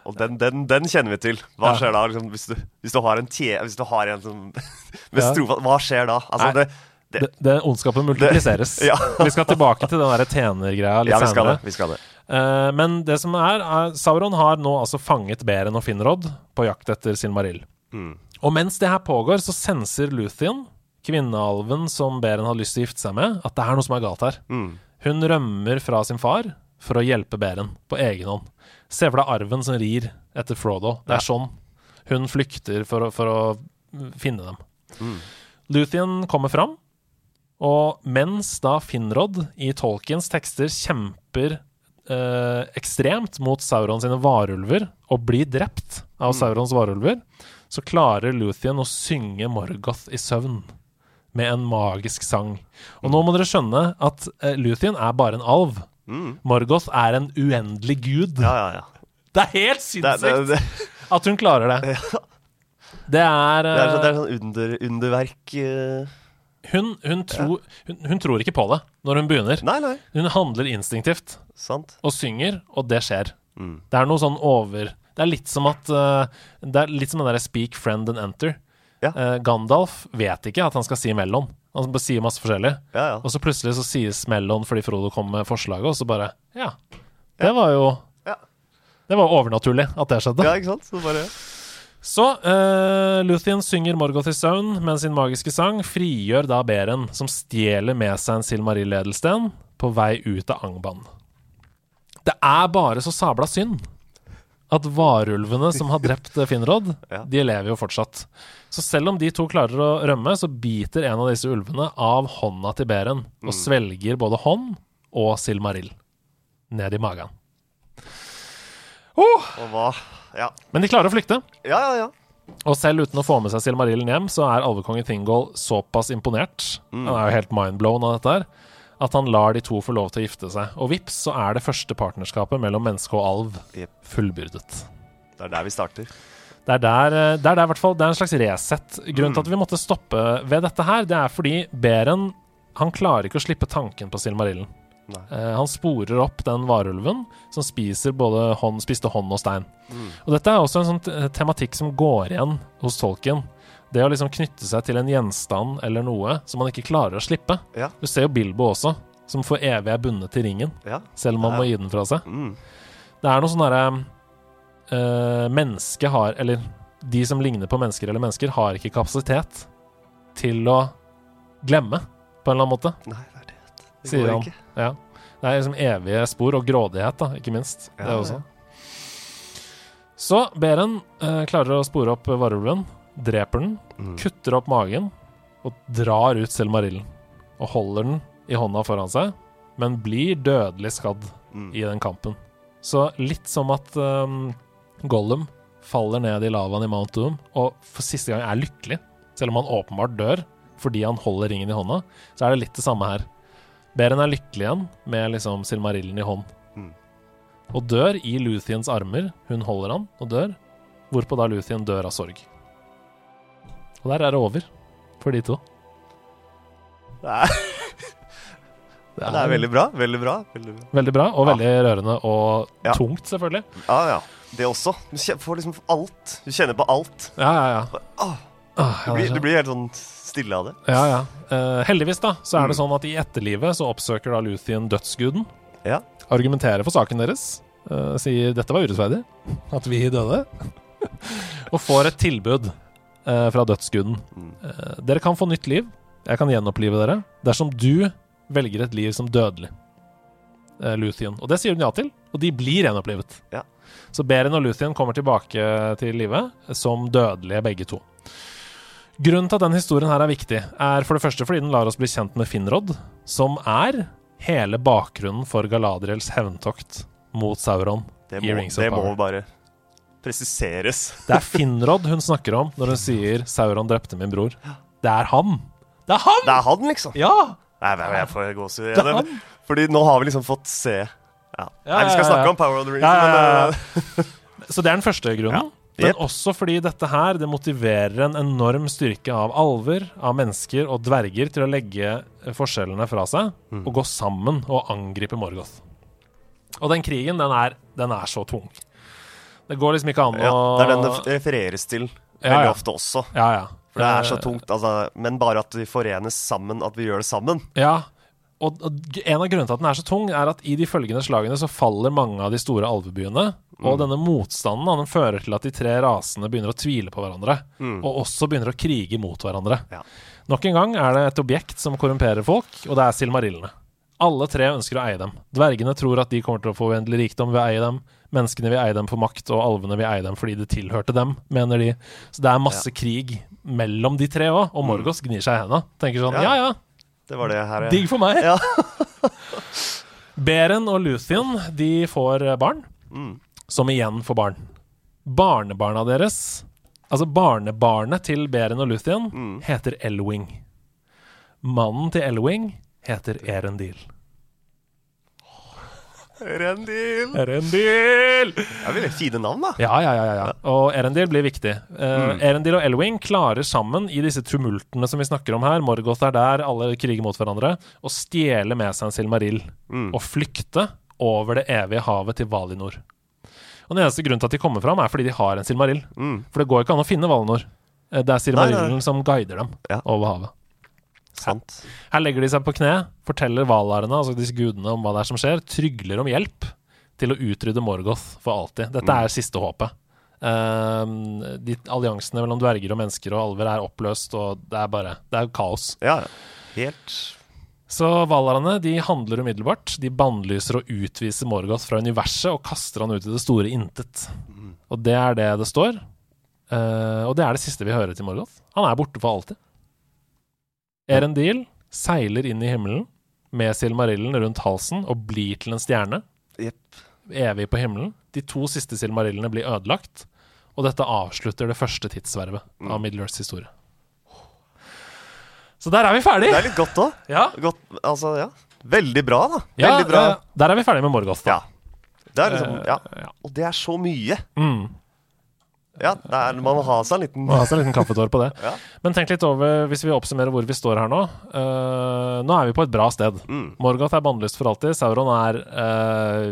Og den, den, den kjenner vi til. Hva skjer da? Liksom, hvis, du, hvis du har en tje... Hvis du har en som med strofa Hva skjer da? Altså, det, det, Det, det ondskapen multipliseres. Ja. vi skal tilbake til den tjenergreia litt ja, vi skal senere. det. Vi skal det. Uh, men det som er, er Sauron har nå altså fanget Beren og Finrod på jakt etter Silmarill. Mm. Og mens det her pågår, så senser Luthien, kvinnealven som Beren har lyst til å gifte seg med, at det er noe som er galt her. Mm. Hun rømmer fra sin far for å hjelpe Beren på egen hånd. Se for deg arven som rir etter Frodo. Det er Ja. sånn hun flykter for å, for å finne dem. Mm. Luthien kommer fram, og mens da Finrod i Tolkiens tekster kjemper eh, ekstremt mot Sauron sine varulver og blir drept av Mm. Saurons varulver, så klarer Luthien å synge Morgoth i søvn. med en magisk sang. Og nå må dere skjønne at eh, Luthien er bare en alv. Mm. Morgoth er en uendelig gud. Ja, ja, ja. Det er helt sinnssykt at hun klarer det. Det er, det, er, det eh, er sånn under, underverk eh. hun, hun, tro, hun, hun tror ikke på det når hun begynner. Nei, nei. Hun handler instinktivt Sant. og synger, og det skjer. Mm. Det er noe sånn over Det er litt som at uh, Det er litt som den derre 'speak friend and enter'. Ja. Eh, Gandalf vet ikke at han skal si mellom. Han bare sier masse forskjellig. Ja, ja. Og så plutselig så sies mellom fordi Frodo kom med forslaget, og så bare Ja. Det var jo Ja. Det var overnaturlig at det skjedde. ja, ikke sant? Så bare Så uh, Luthien synger Morgoth i søvn med sin magiske sang, frigjør da Beren, som stjeler med seg en Silmaril-edelsten på vei ut av Angban. Det er bare så sabla synd at varulvene som har drept Finrod, Ja. de lever jo fortsatt. Så selv om de to klarer å rømme, så biter en av disse ulvene av hånda til Beren og svelger både hånd og Silmaril ned i magen. Oh! Og hva Ja. Men de klarer å flykte. Ja, ja, ja. Og selv uten å få med seg Silmarillen hjem, så er alvekongen Thingol såpass imponert Han er jo helt mindblown av dette her at han lar de to få lov til å gifte seg. Og vips, så er det første partnerskapet mellom menneske og alv fullbyrdet. Det er der vi starter. Det er der, eh, det er der hvert fall Det er en slags reset. Grunnen til at vi måtte stoppe ved dette her, det er fordi Beren han klarer ikke å slippe tanken på Silmarillen. Nei. Eh, han sporer opp den varulven som spiser både hånd, spiste hånd og stein. Og dette er også en sånn tematikk som går igjen hos tolken. Det å liksom knytte seg til en gjenstand eller noe som man ikke klarer å slippe. Ja. Du ser jo Bilbo også, som for evig er bundet til ringen, Ja. selv om han Ja. må gi den fra seg. Mm. Det er noe sånn derre uh, Mennesket har Eller de som ligner på mennesker eller mennesker, har ikke kapasitet til å glemme, på en eller annen måte. Nei, det er det. Det Sier går han. ikke. Ja. Det er liksom evige spor, og grådighet, da, ikke minst. Ja, det ja. også. Så Beren uh, klarer å spore opp varulven, dreper den, Mm. kutter opp magen og drar ut Selmarillen. Og holder den i hånda foran seg, men blir dødelig skadd Mm. i den kampen. Så litt som at um, Gollum faller ned i lavaen i Mount Doom og for siste gang er lykkelig, selv om han åpenbart dør fordi han holder ringen i hånda, så er det litt det samme her. Beren er lykkelig igjen med liksom Silmarillen i hånd. Mm. Og dør i Luthiens armer. Hun holder han og dør, hvorpå da Luthien dør av sorg. Og der er det over for de to. Det er, det er veldig bra. Veldig bra. Veldig bra. veldig bra, og Ja. veldig rørende og Ja. tungt, selvfølgelig. Ja, ja. Det også. Du får liksom alt. Du kjenner på alt. Ja, ja, ja. Ah, du, ja, blir, du blir helt sånn stille av det. Ja, ja. Uh, heldigvis, da, så er det Mm. sånn at i etterlivet så oppsøker da Luthien dødsguden. Ja. Argumenterer for saken deres. Uh, sier dette var urettferdig, at vi døde. og får et tilbud uh, fra dødsguden. Mm. Dere kan få nytt liv. Jeg kan gjenopplive dere dersom du velger et liv som dødelig. Luthien. Og det sier hun ja til, og de blir gjenopplivet. Ja. Så Beren og Luthien kommer tilbake til live som dødelige begge to. Grunnen til at denne historien her er viktig, er for det første fordi den lar oss bli kjent med Finrod, som er hele bakgrunnen for Galadriels hevntokt mot Sauron. Det må, det må bare presiseres. Det er Finrod hun snakker om når hun sier 'Sauron drepte min bror'. Det er han! Det er han! Det er han, liksom. Ja! Nei, jeg får gåsehud! Fordi nå har vi liksom fått se ja. Ja, Nei, vi ja, skal ja. snakke om Power of the Rings, Ja, ja, ja, men ja. eh, Så det er den første grunnen. Ja. Men yep. også fordi dette her det motiverer en enorm styrke av alver, av mennesker og dverger til å legge eh, forskjellene fra seg Mm. og gå sammen og angripe Morgoth. Og den krigen, den er, den er så tung. Det går liksom ikke an ja, å Det er den det refereres til veldig ja. ofte også. Ja, ja. For det er så Eh, tungt. Altså, men bare at vi forenes sammen, at vi gjør det sammen. Ja, og, og en av grunnene til at den er så tung, er at i de følgende slagene så faller mange av de store alvebyene. Mm. Og denne motstanden den fører til at de tre rasene begynner å tvile på hverandre. Og også begynner å krige mot hverandre. Mm. Ja. Nok en gang er det et objekt som korrumperer folk, og det er silmarillene. Alle tre ønsker å eie dem. Dvergene tror at de kommer til å få uendelig rikdom ved å eie dem. Menneskene vil eie dem for makt, og alvene vil eie dem fordi det tilhørte dem, mener de. Så det er masse krig mellom de tre òg, og Morgos gnir seg i hendene. Tenker sånn Mm. Ja. ja ja, Det var det her jeg- digg for meg. Ja. Beren og Luthien de får barn, Mm. som igjen får barn. Barnebarna deres, altså barnebarnet til Beren og Luthien, Mm. heter Elwing. Mannen til Elwing heter Erendil. Rendil! Erendil! Det er veldig fine navn, da. Ja, ja, ja, ja. Og Erendil blir viktig. Uh, Erendil og Elwing klarer sammen, i disse tumultene som vi snakker om her, Morgoth er der, alle kriger mot hverandre, å stjele med seg en Silmarill og flykte over det evige havet til Valinor. Og Den eneste grunnen til at de kommer fram, er fordi de har en Silmarill. For det går ikke an å finne Valinor. Eh, Det er Silmarillen Nei, nei. som guider dem Ja. over havet. Sant. Her legger de seg på kne, forteller valarene, altså disse gudene, om hva det er som skjer, trygler om hjelp til å utrydde Morgoth for alltid. Dette er siste håpet. Ehm, de alliansene mellom dverger og mennesker og alver er oppløst, og det er bare Det er kaos. Ja. Helt Så valarene de handler umiddelbart. De bannlyser og utviser Morgoth fra universet og kaster han ut i det store intet. Og det er det det står. Uh, og det er det siste vi hører til Morgoth. Han er borte for alltid. Erendil seiler inn i himmelen med Silmarillen rundt halsen og blir til en stjerne, Yep. evig på himmelen. De to siste Silmarillene blir ødelagt, og dette avslutter det første tidsvervet av Middle-earths historie. Så der er vi ferdig! Det er litt godt òg. Ja. Altså, ja. Veldig bra, da. Ja, Veldig bra. der er vi ferdig med Morgoth. Ja. Det er liksom Eh, Ja. ja. Og det er så mye. Mm. Ja, er, man må ha seg en liten ha seg en liten kaffetår på det. Ja. Men tenk litt over, hvis vi oppsummerer hvor vi står her nå. uh, nå er vi på et bra sted. Mm. Morgoth er bannlyst for alltid. Sauron er uh,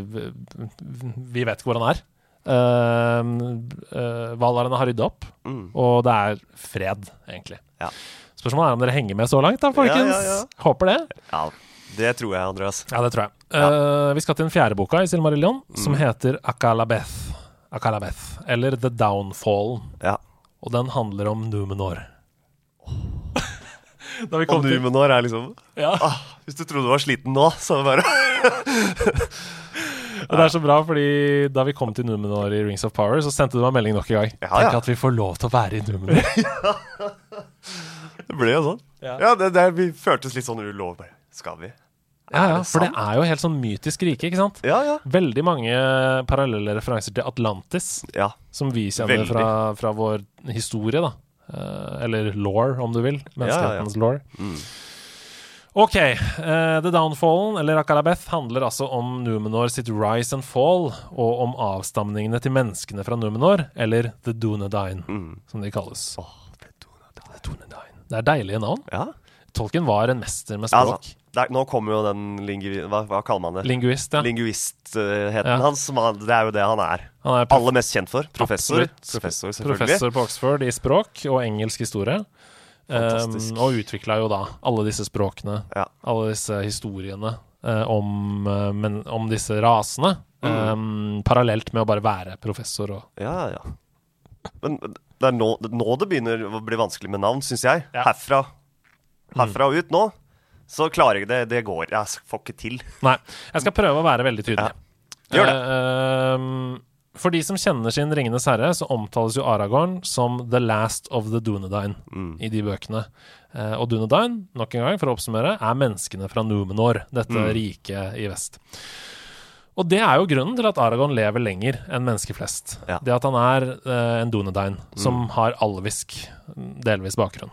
Vi vet ikke hvor han er. Uh, Valarene har rydda opp, Mm. og det er fred, egentlig. Ja. Spørsmålet er om dere henger med så langt, da, folkens. Ja. Håper det. Ja, det tror jeg, Andreas. Ja, det tror jeg. Eh, vi skal til den fjerde boka i Silmarillion, Mm. som heter Akalabeth. Akalabeth, eller The Downfall. Ja. Og den handler om Numenor. da vi Og til Numenor er liksom ja. ah, Hvis du trodde du var sliten nå, så bare Og det er så bra, fordi da vi kom til Numenor i Rings of Power, så sendte du meg melding nok en gang. Ja, Tenk ja. at vi får lov til å være i Numenor. Det ble jo sånn. Ja. Ja, det, det vi føltes litt sånn ulov. Skal vi? Ja, ja, for det er jo helt sånn mytisk rike, ikke sant? Ja, ja. Veldig mange parallelle referanser til Atlantis, Ja. som vi kjenner fra, fra vår historie, da. Eh, eller law, om du vil. Menneskehetens law. Mm. Ok, Uh, The Downfallen, eller Akalabeth, handler altså om Numenor sitt rise and fall, og om avstamningene til menneskene fra Numenor, eller The Dunedine, Mm. som de kalles. Åh, the tror. The Dunedine. Det er deilige navn. Ja. Tolken var en mester med språk. altså, der, nå kommer jo den lingu... Hva, hva kaller man det? Linguist, ja. Linguistheten Ja. hans. Det er jo det han er. Han er Aller mest kjent for. Professor. Professor, professor på Oxford i språk og engelsk historie. Um, og utvikla jo da alle disse språkene, Ja. alle disse historiene uh, om, uh, men, om disse rasene. Mm. Um, parallelt med å bare være professor og Ja, ja. Men det er nå, nå det begynner å bli vanskelig med navn, syns jeg. Ja. Herfra, herfra og ut nå, så klarer jeg det. Det går. Jeg får ikke til. Nei, jeg skal prøve å være veldig tydelig. Gjør det. Eh, um, for de som kjenner sin Ringenes herre, så omtales jo Aragorn som the last of the Dunedain Mm. i de bøkene. Eh, og Dunedain, nok en gang for å oppsummere, er menneskene fra Numenor, dette Mm. riket i vest. Og det er jo grunnen til at Aragorn lever lenger enn mennesker flest. Ja. Det at han er eh, en Dunedain som har alvisk, delvis bakgrunn.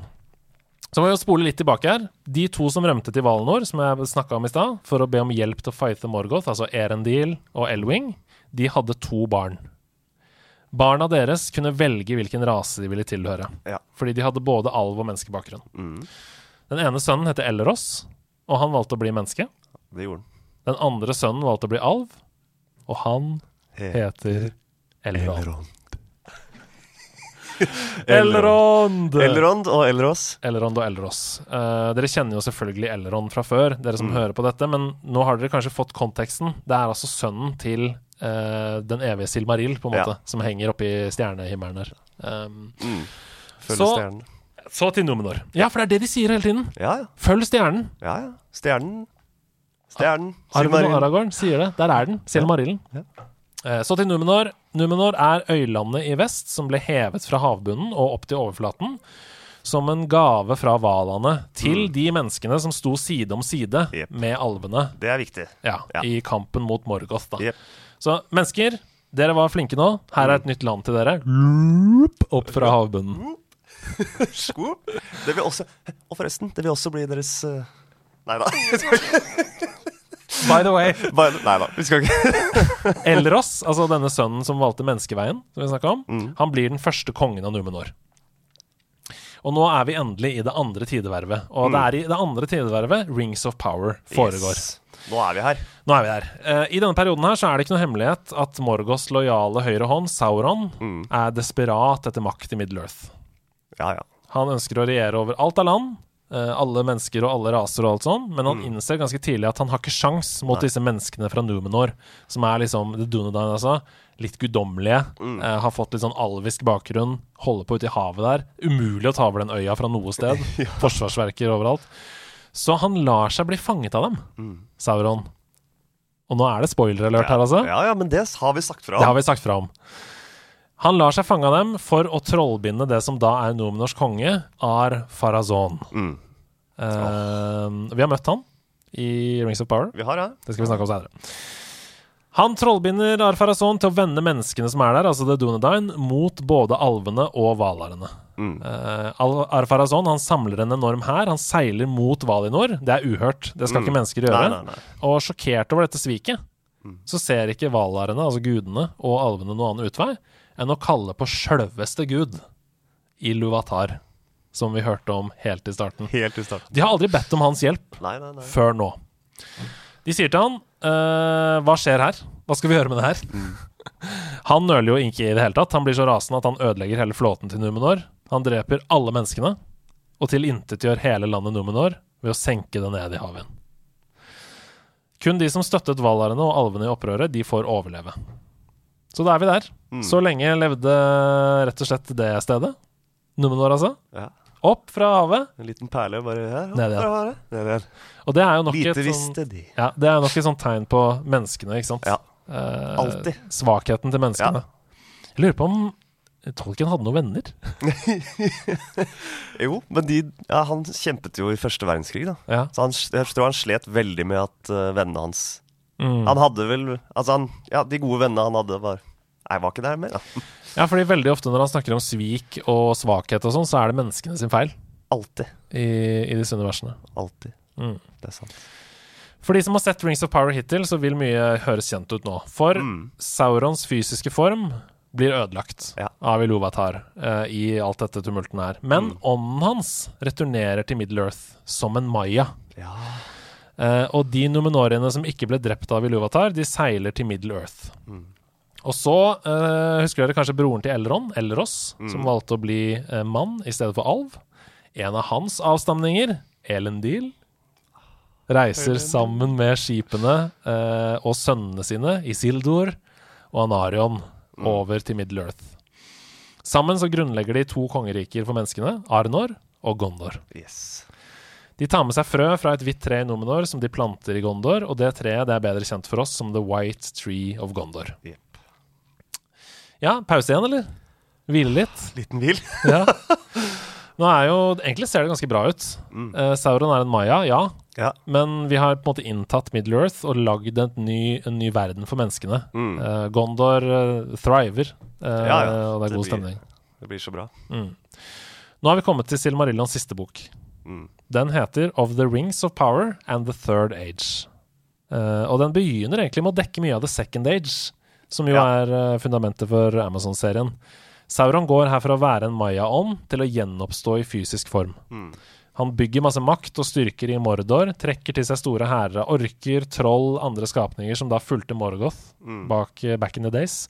Så må vi jo spole litt tilbake her. De to som rømte til Valinor, som jeg snakka om i stad, for å be om hjelp til å fighte Morgoth, altså Erendil og Elwing, de hadde to barn. Barna deres kunne velge hvilken rase de ville tilhøre, Ja. fordi de hadde både alv og menneskebakgrunn. Mm. Den ene sønnen heter Elros, og han valgte å bli menneske. Det gjorde han. Den andre sønnen valgte å bli alv, og han heter Elrond. Elrond. Elrond! Elrond og Elros. Elrond og Elros. Uh, dere kjenner jo selvfølgelig Elrond fra før, dere som hører på dette, men nå har dere kanskje fått konteksten. Det er altså sønnen til uh, den evige Silmaril, på en Ja. som henger oppe i stjernehimmelen her. Um, Mm. Følg Så- stjernen. så til Numenor. Ja, for det er det de sier hele tiden. Ja, ja. Følg stjernen. ja, ja. Stjernen. Stjernen. Arven. Aragorn sier det. Der er den. Silmarillen. Ja. Eh, Så til Numenor. Numenor er øylandet i vest som ble hevet fra havbunnen og opp til overflaten. Som en gave fra valene til de menneskene som sto side om side yep. Med alvene Det er viktig. ja, Ja. i kampen mot Morgoth. Da. Yep. Så mennesker, dere var flinke nå. Her er et nytt land til dere. Loop, Opp fra havbunnen. Sko? Det vil også Og forresten, det vil også bli deres uh... Nei da. By the way, Nei da, vi skal ikke Elros, altså denne sønnen som valgte menneskeveien, som vi snakket om, Mm. han blir den første kongen av Numenor. Og nå er vi endelig i det andre tidevervet. Og det er i det andre tidevervet Rings of Power foregår. Mm. Yes. Nå er vi her. Nå er vi der. Uh, I denne perioden her så er det ikke noe hemmelighet at Morgos lojale høyre hånd, Sauron, Mm. er desperat etter makt i Middle-earth. Ja, ja. Han ønsker å regjere over alt av land, alle mennesker og alle raser og alt sånn, men han innser ganske tidlig at han har ikke sjans mot disse menneskene fra Numenor, som er liksom The Dunedain, altså. Litt guddommelige. eh, har fått litt sånn alvisk bakgrunn. Holder på ute i havet der. Umulig å ta over den øya fra noe sted. Forsvarsverker overalt. Så han lar seg bli fanget av dem, Sauron. Og nå er det spoiler-alert her, altså. Ja, ja, men det har vi sagt fra Det har vi sagt fra om. Han lar seg fange av dem for å trollbinde det som da er Nomenors konge, Ar Farazon. Mm. Eh, Vi har møtt han i Rings of Power. Vi har det. Det skal vi snakke om senere. Han trollbinder Ar Farazon til å vende menneskene som er der, altså The Dunedain, mot både alvene og valarene. Mm. Uh, Ar Farazon han samler en enorm hær. Han seiler mot Valinor. Det er uhørt. Det skal ikke mennesker gjøre. Mm. Nei, nei, nei. Og sjokkert over dette sviket, så ser ikke valarene, altså gudene, og alvene noen annen utvei enn å kalle på sjølveste gud, Iluvatar, som vi hørte om helt i starten. Helt i starten. De har aldri bedt om hans hjelp Nei, nei, nei. før nå. De sier til han uh, Hva skjer her? Hva skal vi gjøre med det her? Han nøler jo ikke i det hele tatt. Han blir så rasende at han ødelegger hele flåten til Numenor. Han dreper alle menneskene og tilintetgjør hele landet Numenor ved å senke det ned i havet. Kun de som støttet valarene og alvene i opprøret, de får overleve. Så da er vi der. Så lenge levde rett og slett det stedet. Numenor, altså. Ja. Opp fra havet. En liten perle bare her. Ned igjen. Der var. Ned igjen. Og det er jo nok Lite et sånn visste de. Ja, det er nok et sånt tegn på menneskene, ikke sant? Ja. Eh, Alltid. Svakheten til menneskene. Jeg lurer på om Tolkien hadde noen venner? Jo, men de, ja, han kjempet jo i første verdenskrig, da. Ja. Så han, jeg tror han slet veldig med at uh, vennene hans Mm. Han hadde vel Altså, han, ja, de gode vennene han hadde, var Nei, var ikke der mer, da. ja, fordi veldig ofte når han snakker om svik og svakhet og sånn, så er det menneskene sin feil Alltid. i, i disse universene. Alltid. Mm. Det er sant. For de som har sett Rings of Power hittil, så vil mye høres kjent ut nå. For Mm. Saurons fysiske form blir ødelagt Ja. av Iluvatar uh, i alt dette tumulten her. Men Mm. ånden hans returnerer til Middle-earth som en maya. Ja. Uh, og de numenoriene som ikke ble drept av Iluvatar, de seiler til Middle-earth. Mm. Og så eh, husker dere kanskje broren til Elron, Elros, Mm. som valgte å bli eh, mann i stedet for alv. En av hans avstamninger, Elendil, reiser sammen med skipene eh, og sønnene sine, Isildur og Anarion, over til Middle-earth. Sammen så grunnlegger de to kongeriker for menneskene, Arnor og Gondor. Yes. De tar med seg frø fra et hvitt tre i Nomenor som de planter i Gondor, og det treet det er bedre kjent for oss som The White Tree of Gondor. Jepp. Ja, pause igjen, eller? Hvile litt? Liten hvil. Ja. Nå er jo, Egentlig ser det ganske bra ut. Eh, Sauron er en maya, ja. Ja. Men vi har på en måte inntatt Middle-earth og lagd en ny, en ny verden for menneskene. Mm. Uh, Gondor uh, thriver, Ja, ja. og det er Det god blir- stemning. Det blir så bra. Nå har vi kommet til Silmarillons siste bok. Mm. Den heter Of the Rings of Power and the Third Age. Og den begynner egentlig med å dekke mye av The Second Age, som jo Ja. er eh, fundamentet for Amazon-serien. Sauron går her fra å være en maya-ånd til å gjenoppstå i fysisk form. Mm. Han bygger masse makt og styrker i Mordor, trekker til seg store hærer av orker, troll, andre skapninger som da fulgte Morgoth Mm. bak eh, back in the days,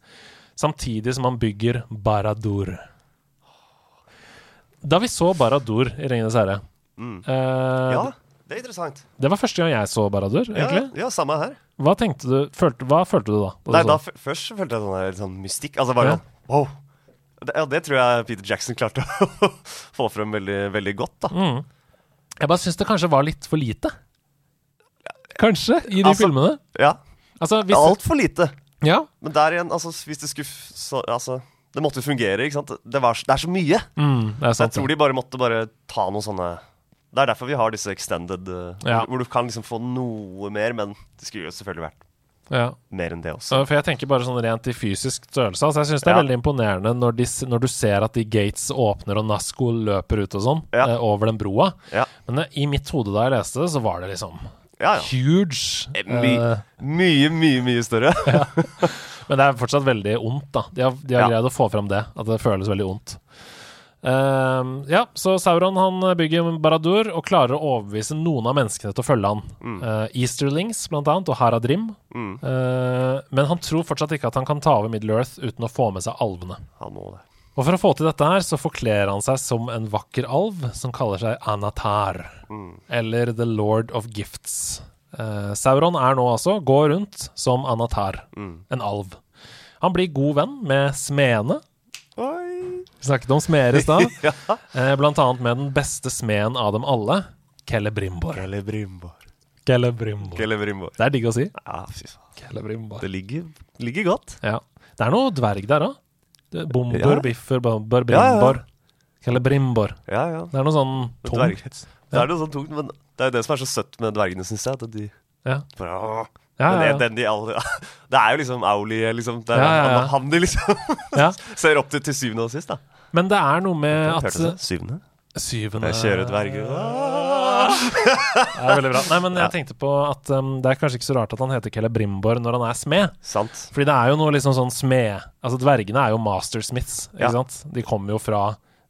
samtidig som han bygger Barad-dûr. Da vi så Barad-dûr i Ringenes herre Mm. eh, Ja, det er interessant. Det var første gang jeg så Baradur, egentlig. Ja, ja, samme her. Hva tenkte du følte, Hva følte du da? da Nei, du da først følte jeg sånn, der, sånn mystikk. Altså bare Ja. sånn wow. Det, ja, det tror jeg Peter Jackson klarte å få frem veldig, veldig godt, da. mm. Jeg bare syns det kanskje var litt for lite. Kanskje, i de Altså, filmene. Ja. Altså, hvis altfor lite. Ja. Men der igjen, altså, hvis det skulle så, Altså, det måtte fungere, ikke sant. Det, var, det er så mye. Mm, det er Så jeg tror de bare måtte bare ta noen sånne Det er derfor vi har disse extended, uh, Ja. hvor, du kan liksom få noe mer, men det skulle jo selvfølgelig vært Ja. mer enn det også. For jeg tenker bare sånn rent i fysisk størrelse. Altså jeg syns det er Ja. veldig imponerende når, de, når du ser at de gates åpner og Nasco løper ut og sånn Ja. eh, over den broa. Men eh, i mitt hode da jeg leste det, så var det liksom ja. ja. huge. Eh, My, Eh, mye, mye, mye større. men det er fortsatt veldig ondt, da. De har, de har greid å få fram det, at det føles veldig ondt. Ehm, ja, så Sauron han bygger Baradur og klarer å overbevise noen av menneskene til å følge han. Eh, Easterlings, blant annet, og Haradrim. Mm. Uh, men han tror fortsatt ikke at han kan ta over Middle-earth uten å få med seg alvene. Han må det. Og for å få til dette her, så forkler han seg som en vakker alv som kaller seg Anatar, eller The Lord of Gifts. Uh, Sauron er nå altså, går rundt som Anatar, en alv. Han blir god venn med smedene. Vi snakket om smeder i stad. Ja. eh, blant annet med den beste smeden av dem alle, Kelle Brimbor Kelle Brimbor Det er digg å si. Ja, fy faen. Celebrimbor. Det ligger, ligger godt. Ja. Det er noe dverg der òg. Bomber, Ja. biffer, bomber, brimbor. Celebrimbor. Ja, ja. Det er noe sånn tungt. Det er noe sånn tungt, men det er jo det som er så søtt med dvergene, syns jeg. At de Ja. bare, Ja, Men ja, det, den de alle, det er jo liksom Auli, liksom. Det er Ja, ja, ja. Han, han de liksom ja. ser opp til til syvende og sist, da. Men det er noe med at det? Syvende? Syvende Jeg kjører dverger. Det er veldig bra. Nei, men jeg tenkte på at um, det er kanskje ikke så rart at han heter Celebrimbor når han er smed. Sant. Fordi det er jo noe liksom sånn smed Altså, dvergene er jo mastersmiths, ikke Ja. sant? De kommer jo fra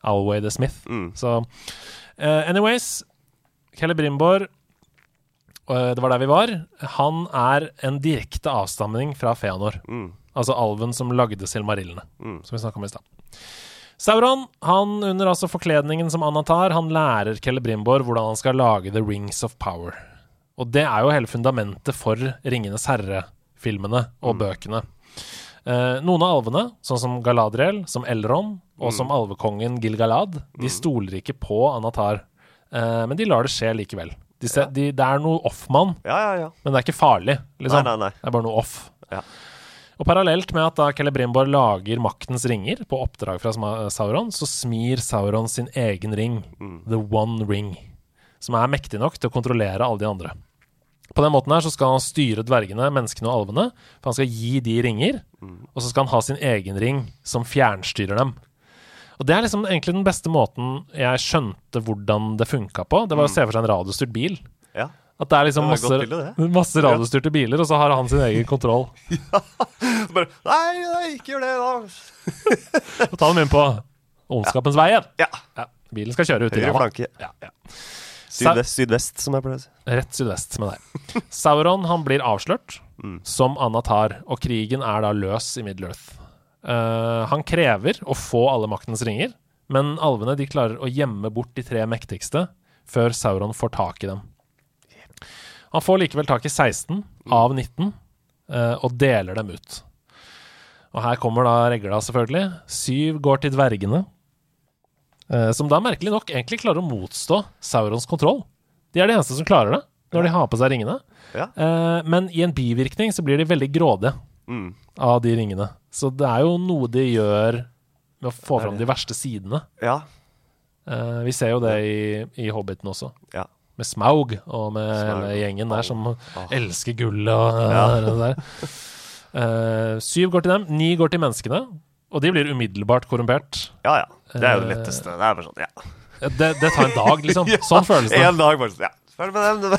Alway the Smith. Mm. Så uh, anyways, Celebrimbor Det var der vi var. Han er en direkte avstamning fra Feanor. Mm. Altså alven som lagde silmarillene, Mm. som vi snakka om i stad. Sauron, han under altså forkledningen som Anatar, han lærer Celebrimbor hvordan han skal lage The Rings of Power. Og det er jo hele fundamentet for Ringenes herre-filmene og bøkene. Eh, noen av alvene, sånn som Galadriel, som Elrond og som alvekongen Gilgalad, de stoler ikke på Anatar, eh, men de lar det skje likevel. De ser, de, det er noe off-mann, Ja, ja, ja. men det er ikke farlig, liksom. Nei, nei, nei. Det er bare noe off. Ja. Og parallelt med at da Celebrimbor lager maktens ringer på oppdrag fra Sauron, så smir Sauron sin egen ring, The One Ring, som er mektig nok til å kontrollere alle de andre. På den måten her så skal han styre dvergene, menneskene og alvene, for han skal gi de ringer, og så skal han ha sin egen ring som fjernstyrer dem. Og det er liksom egentlig den beste måten jeg skjønte hvordan det funka på. Det var å se for seg en radiostyrt bil. Ja. At det er liksom Det var et masse, masse radiostyrte biler, og så har han sin egen kontroll. Så bare Nei, nei, ikke gjør det, da. Og ta dem inn på ondskapens vei igjen. Ja. Ja, bilen skal kjøre ut i Høyre flanke. Ja, ja. Sydvest, sydvest, som jeg pleier å si. Rett sydvest med deg. Sauron han blir avslørt som Anatar, og krigen er da løs i Middle-earth. Eh, han krever å få alle maktens ringer, men alvene de klarer å gjemme bort de tre mektigste før Sauron får tak i dem. Han får likevel tak i 16 av 19 uh, og deler dem ut. Og her kommer da regla, selvfølgelig. Syv går til dvergene, uh, som da merkelig nok egentlig klarer å motstå Saurons kontroll. De er de eneste som klarer det, når de har på seg ringene. Ja. Eh, men i en bivirkning så blir de veldig grådige Mm. av de ringene. Så det er jo noe de gjør med å få fram de verste sidene. Ja. Uh, vi ser jo det i, i Hobbiten også. Ja. Med Smaug og med Smaug hele gjengen der som oh. elsker gullet og Ja. det der. Uh, syv går til dem, ni går til menneskene. Og de blir umiddelbart korrumpert. ja, ja. Det er jo det Eh, letteste. Det er sånn, ja. Det, det tar en dag, liksom. Sånn føles det. En dag bare sånn, ja. Følg med den.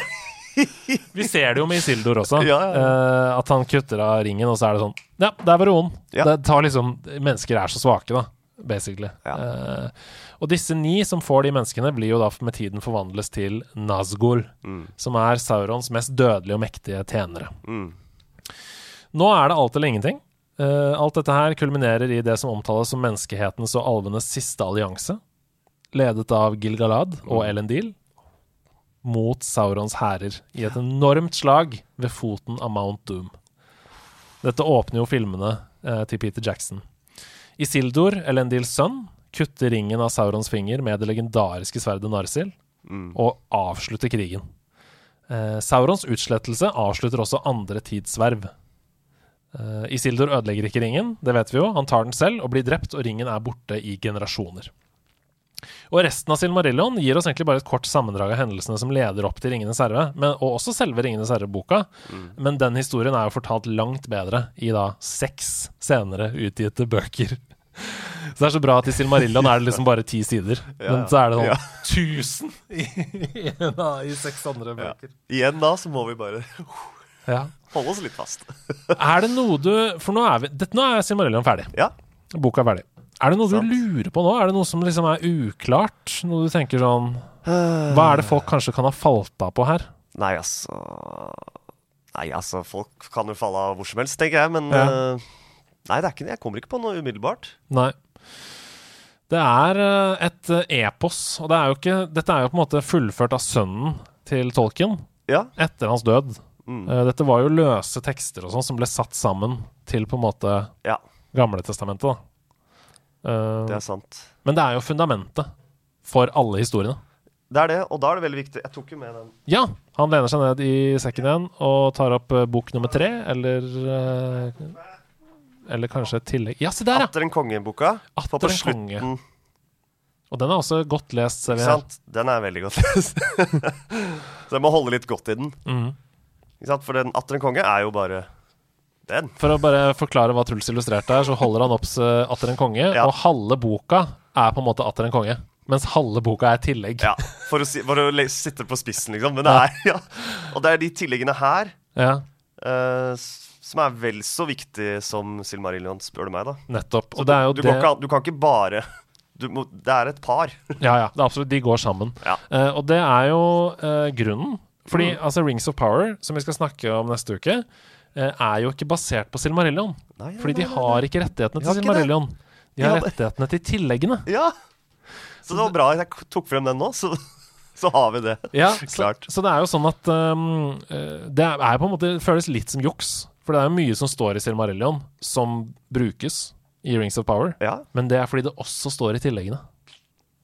Vi ser det jo med Isildur også. Ja, ja, eh, at han kutter av ringen, og så er det sånn Ja, der var. Ja. Det tar liksom Mennesker er så svake, da, basically. Ja. Eh, og disse ni som får de menneskene, blir jo da med tiden forvandles til Nazgul, Mm. som er Saurons mest dødelige og mektige tjenere. Mm. Nå er det alt eller ingenting. Uh, alt dette her kulminerer i det som omtales som menneskehetens og alvenes siste allianse, ledet av Gilgalad og Elendil, mot Saurons hærer i et enormt slag ved foten av Mount Doom. Dette åpner jo filmene eh, til Peter Jackson. Isildur, Elendils sønn, kutter ringen av Saurons finger med det legendariske sverdet Narsil, Mm. og avslutter krigen. Eh, Saurons utslettelse avslutter også andre tidsverv. Eh, Isildur ødelegger ikke ringen, det vet vi jo. Han tar den selv og blir drept, og ringen er borte i generasjoner. Og resten av Silmarillion gir oss egentlig bare et kort sammendrag av hendelsene som leder opp til Ringenes herre, men, og også selve Ringenes herre-boka. Men den historien er jo fortalt langt bedre i da seks senere utgitte bøker. Så det er så bra at i Silmarillion er det liksom bare ti sider, Ja, men så er det sånn ja. 1000 i, i, da, i seks andre Ja. bøker. Igjen da så må vi bare Ja. holde oss litt fast. Er det noe du For nå er, vi, det, nå er Silmarillion ferdig. Ja. Boka er ferdig. Er det noe Sant. du lurer på nå? Er det noe som liksom er uklart? Noe du tenker sånn Hva er det folk kanskje kan ha falt av på her? Nei, altså Nei, altså, folk kan jo falle av hvor som helst, tenker jeg, men Ja. uh, Nei, det er ikke, jeg kommer ikke på noe umiddelbart. Nei. Det er eh, et epos, og det er jo ikke, dette er jo på en måte fullført av sønnen til Tolkien Ja. etter hans død. Mm. Dette var jo løse tekster og sånn som ble satt sammen til på en måte Ja, Gamletestamentet. da. Eh, det er sant. Men det er jo fundamentet for alle historiene. Det er det, og da er det veldig viktig Jeg tok jo med den. Ja, han lener seg ned i sekken igjen og tar opp eh, bok nummer tre, eller eh, Eller kanskje et tillegg Ja, se der, ja! Atter en konge-boka. Atter på en slutten, Og den er også godt lest, ser vi her. sant? Den er veldig godt lest. Så jeg må holde litt godt i den. Mm. For den Atter en konge er jo bare den. For å bare forklare hva Truls illustrerte her, så holder han opp eh, Atter en konge, Ja. og halve boka er på en måte Atter en konge. Mens halve boka er tillegg. Ja, for å, si, for å sitte på spissen, liksom. Men det er, ja. Og det er de tilleggene her Ja, uh, som er vel så viktig som Silmarillion, spør du meg, da. nettopp. Og det er jo du, det Kan du kan ikke bare du må, Det er et par. Ja, ja. Det er absolutt. De går sammen. Ja. Uh, og det er jo uh, grunnen. Fordi Mm. altså Rings of Power, som vi skal snakke om neste uke, er jo ikke basert på Silmarillion. Nei, ja, Fordi de har ikke rettighetene til. Silmarillion. De har rettighetene til tilleggene. Ja! Så det var bra at jeg tok frem den nå, så, så har vi det. Ja, så, Klart. så det er jo sånn at um, eh, Det er på en måte det føles litt som juks. For det er jo mye som står i Silmarillion som brukes i Rings of Power. Ja, Men det er fordi det også står i tilleggene.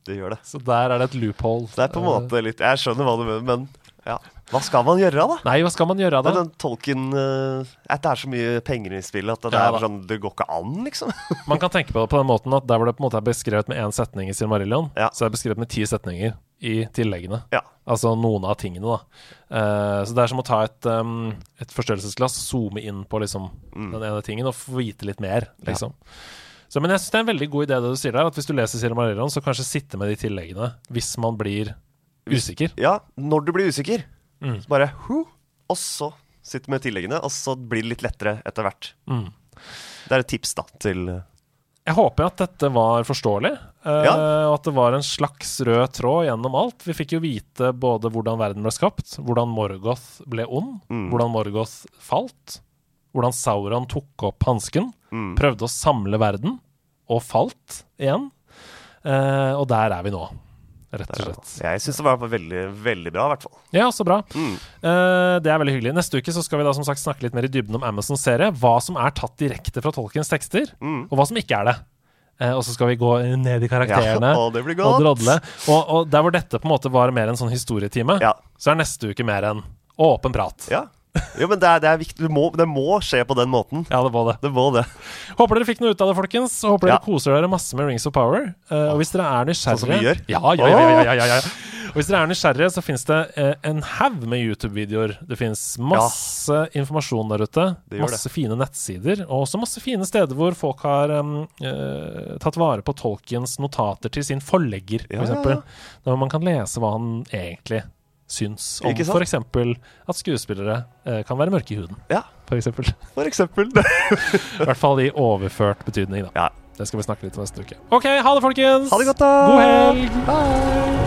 det gjør det. Så der er det et loophole. Det er på en Eh, måte litt Jeg skjønner hva du mener, men ja. Hva skal man gjøre, da? Nei, hva skal man gjøre da? Men den tolken eh, At det er så mye penger i spillet at det, Ja, er sånn Det går ikke an, liksom. Man kan tenke på det på den måten at der hvor det på en måte er beskrevet med én setning i Silmarillion, Ja. så er det beskrevet med ti setninger i tilleggene. Ja. Altså noen av tingene, da. Uh, så det er som å ta et, um, et forstørrelsesglass, zoome inn på liksom Mm. den ene tingen og få vite litt mer, liksom. Så, men jeg syns det er en veldig god idé det du sier der, at hvis du leser Silmarillion, så kanskje sitte med de tilleggene hvis man blir usikker. Ja, når du blir usikker, Mm. så bare hu, Og så sitter med tilleggene, og så blir det litt lettere etter hvert. Mm. Det er et tips, da, til eh, Jeg håper at dette var forståelig, eh, Ja. og at det var en slags rød tråd gjennom alt. Vi fikk jo vite både hvordan verden ble skapt, hvordan Morgoth ble ond, Mm. hvordan Morgoth falt, hvordan Sauron tok opp hansken, mm. prøvde å samle verden, og falt igjen. Eh, og der er vi nå, rett og slett. Jeg syns det var veldig, veldig bra, i hvert fall. Ja, så bra. Mm. Uh, det er veldig hyggelig. Neste uke så skal vi da som sagt snakke litt mer i dybden om Amazons serie. Hva som er tatt direkte fra Tolkiens tekster, Mm. og hva som ikke er det. Uh, og så skal vi gå ned i karakterene Ja, og og drodle. Og, og der hvor dette på en måte var mer en sånn historietime, Ja. så er neste uke mer en åpen prat. ja. Jo, men det er, det er viktig. Du må, det må skje på den måten. Ja, det må det. Det må det. Håper dere fikk noe ut av det, folkens. Og håper Ja. dere koser dere masse med Rings of Power. Uh, og hvis dere er nysgjerrige Sånn som vi gjør? Ja, ja, ja, ja, ja, ja, ja. Og hvis dere er nysgjerrige, så fins det uh, en haug med YouTube-videoer. Det fins masse informasjon der ute. Det Masse fine nettsider. Og også masse fine steder hvor folk har um, uh, tatt vare på Tolkiens notater til sin forlegger, Ja, f.eks. ja, eksempel ja. Når man kan lese hva han egentlig syns om f.eks. at skuespillere eh, kan være mørke i huden. Ja. For eksempel. For eksempel. I hvert fall i overført betydning, da. Ja. Det skal vi snakke litt om neste uke. OK, ha det, folkens! Ha det godt da God helg! Bye!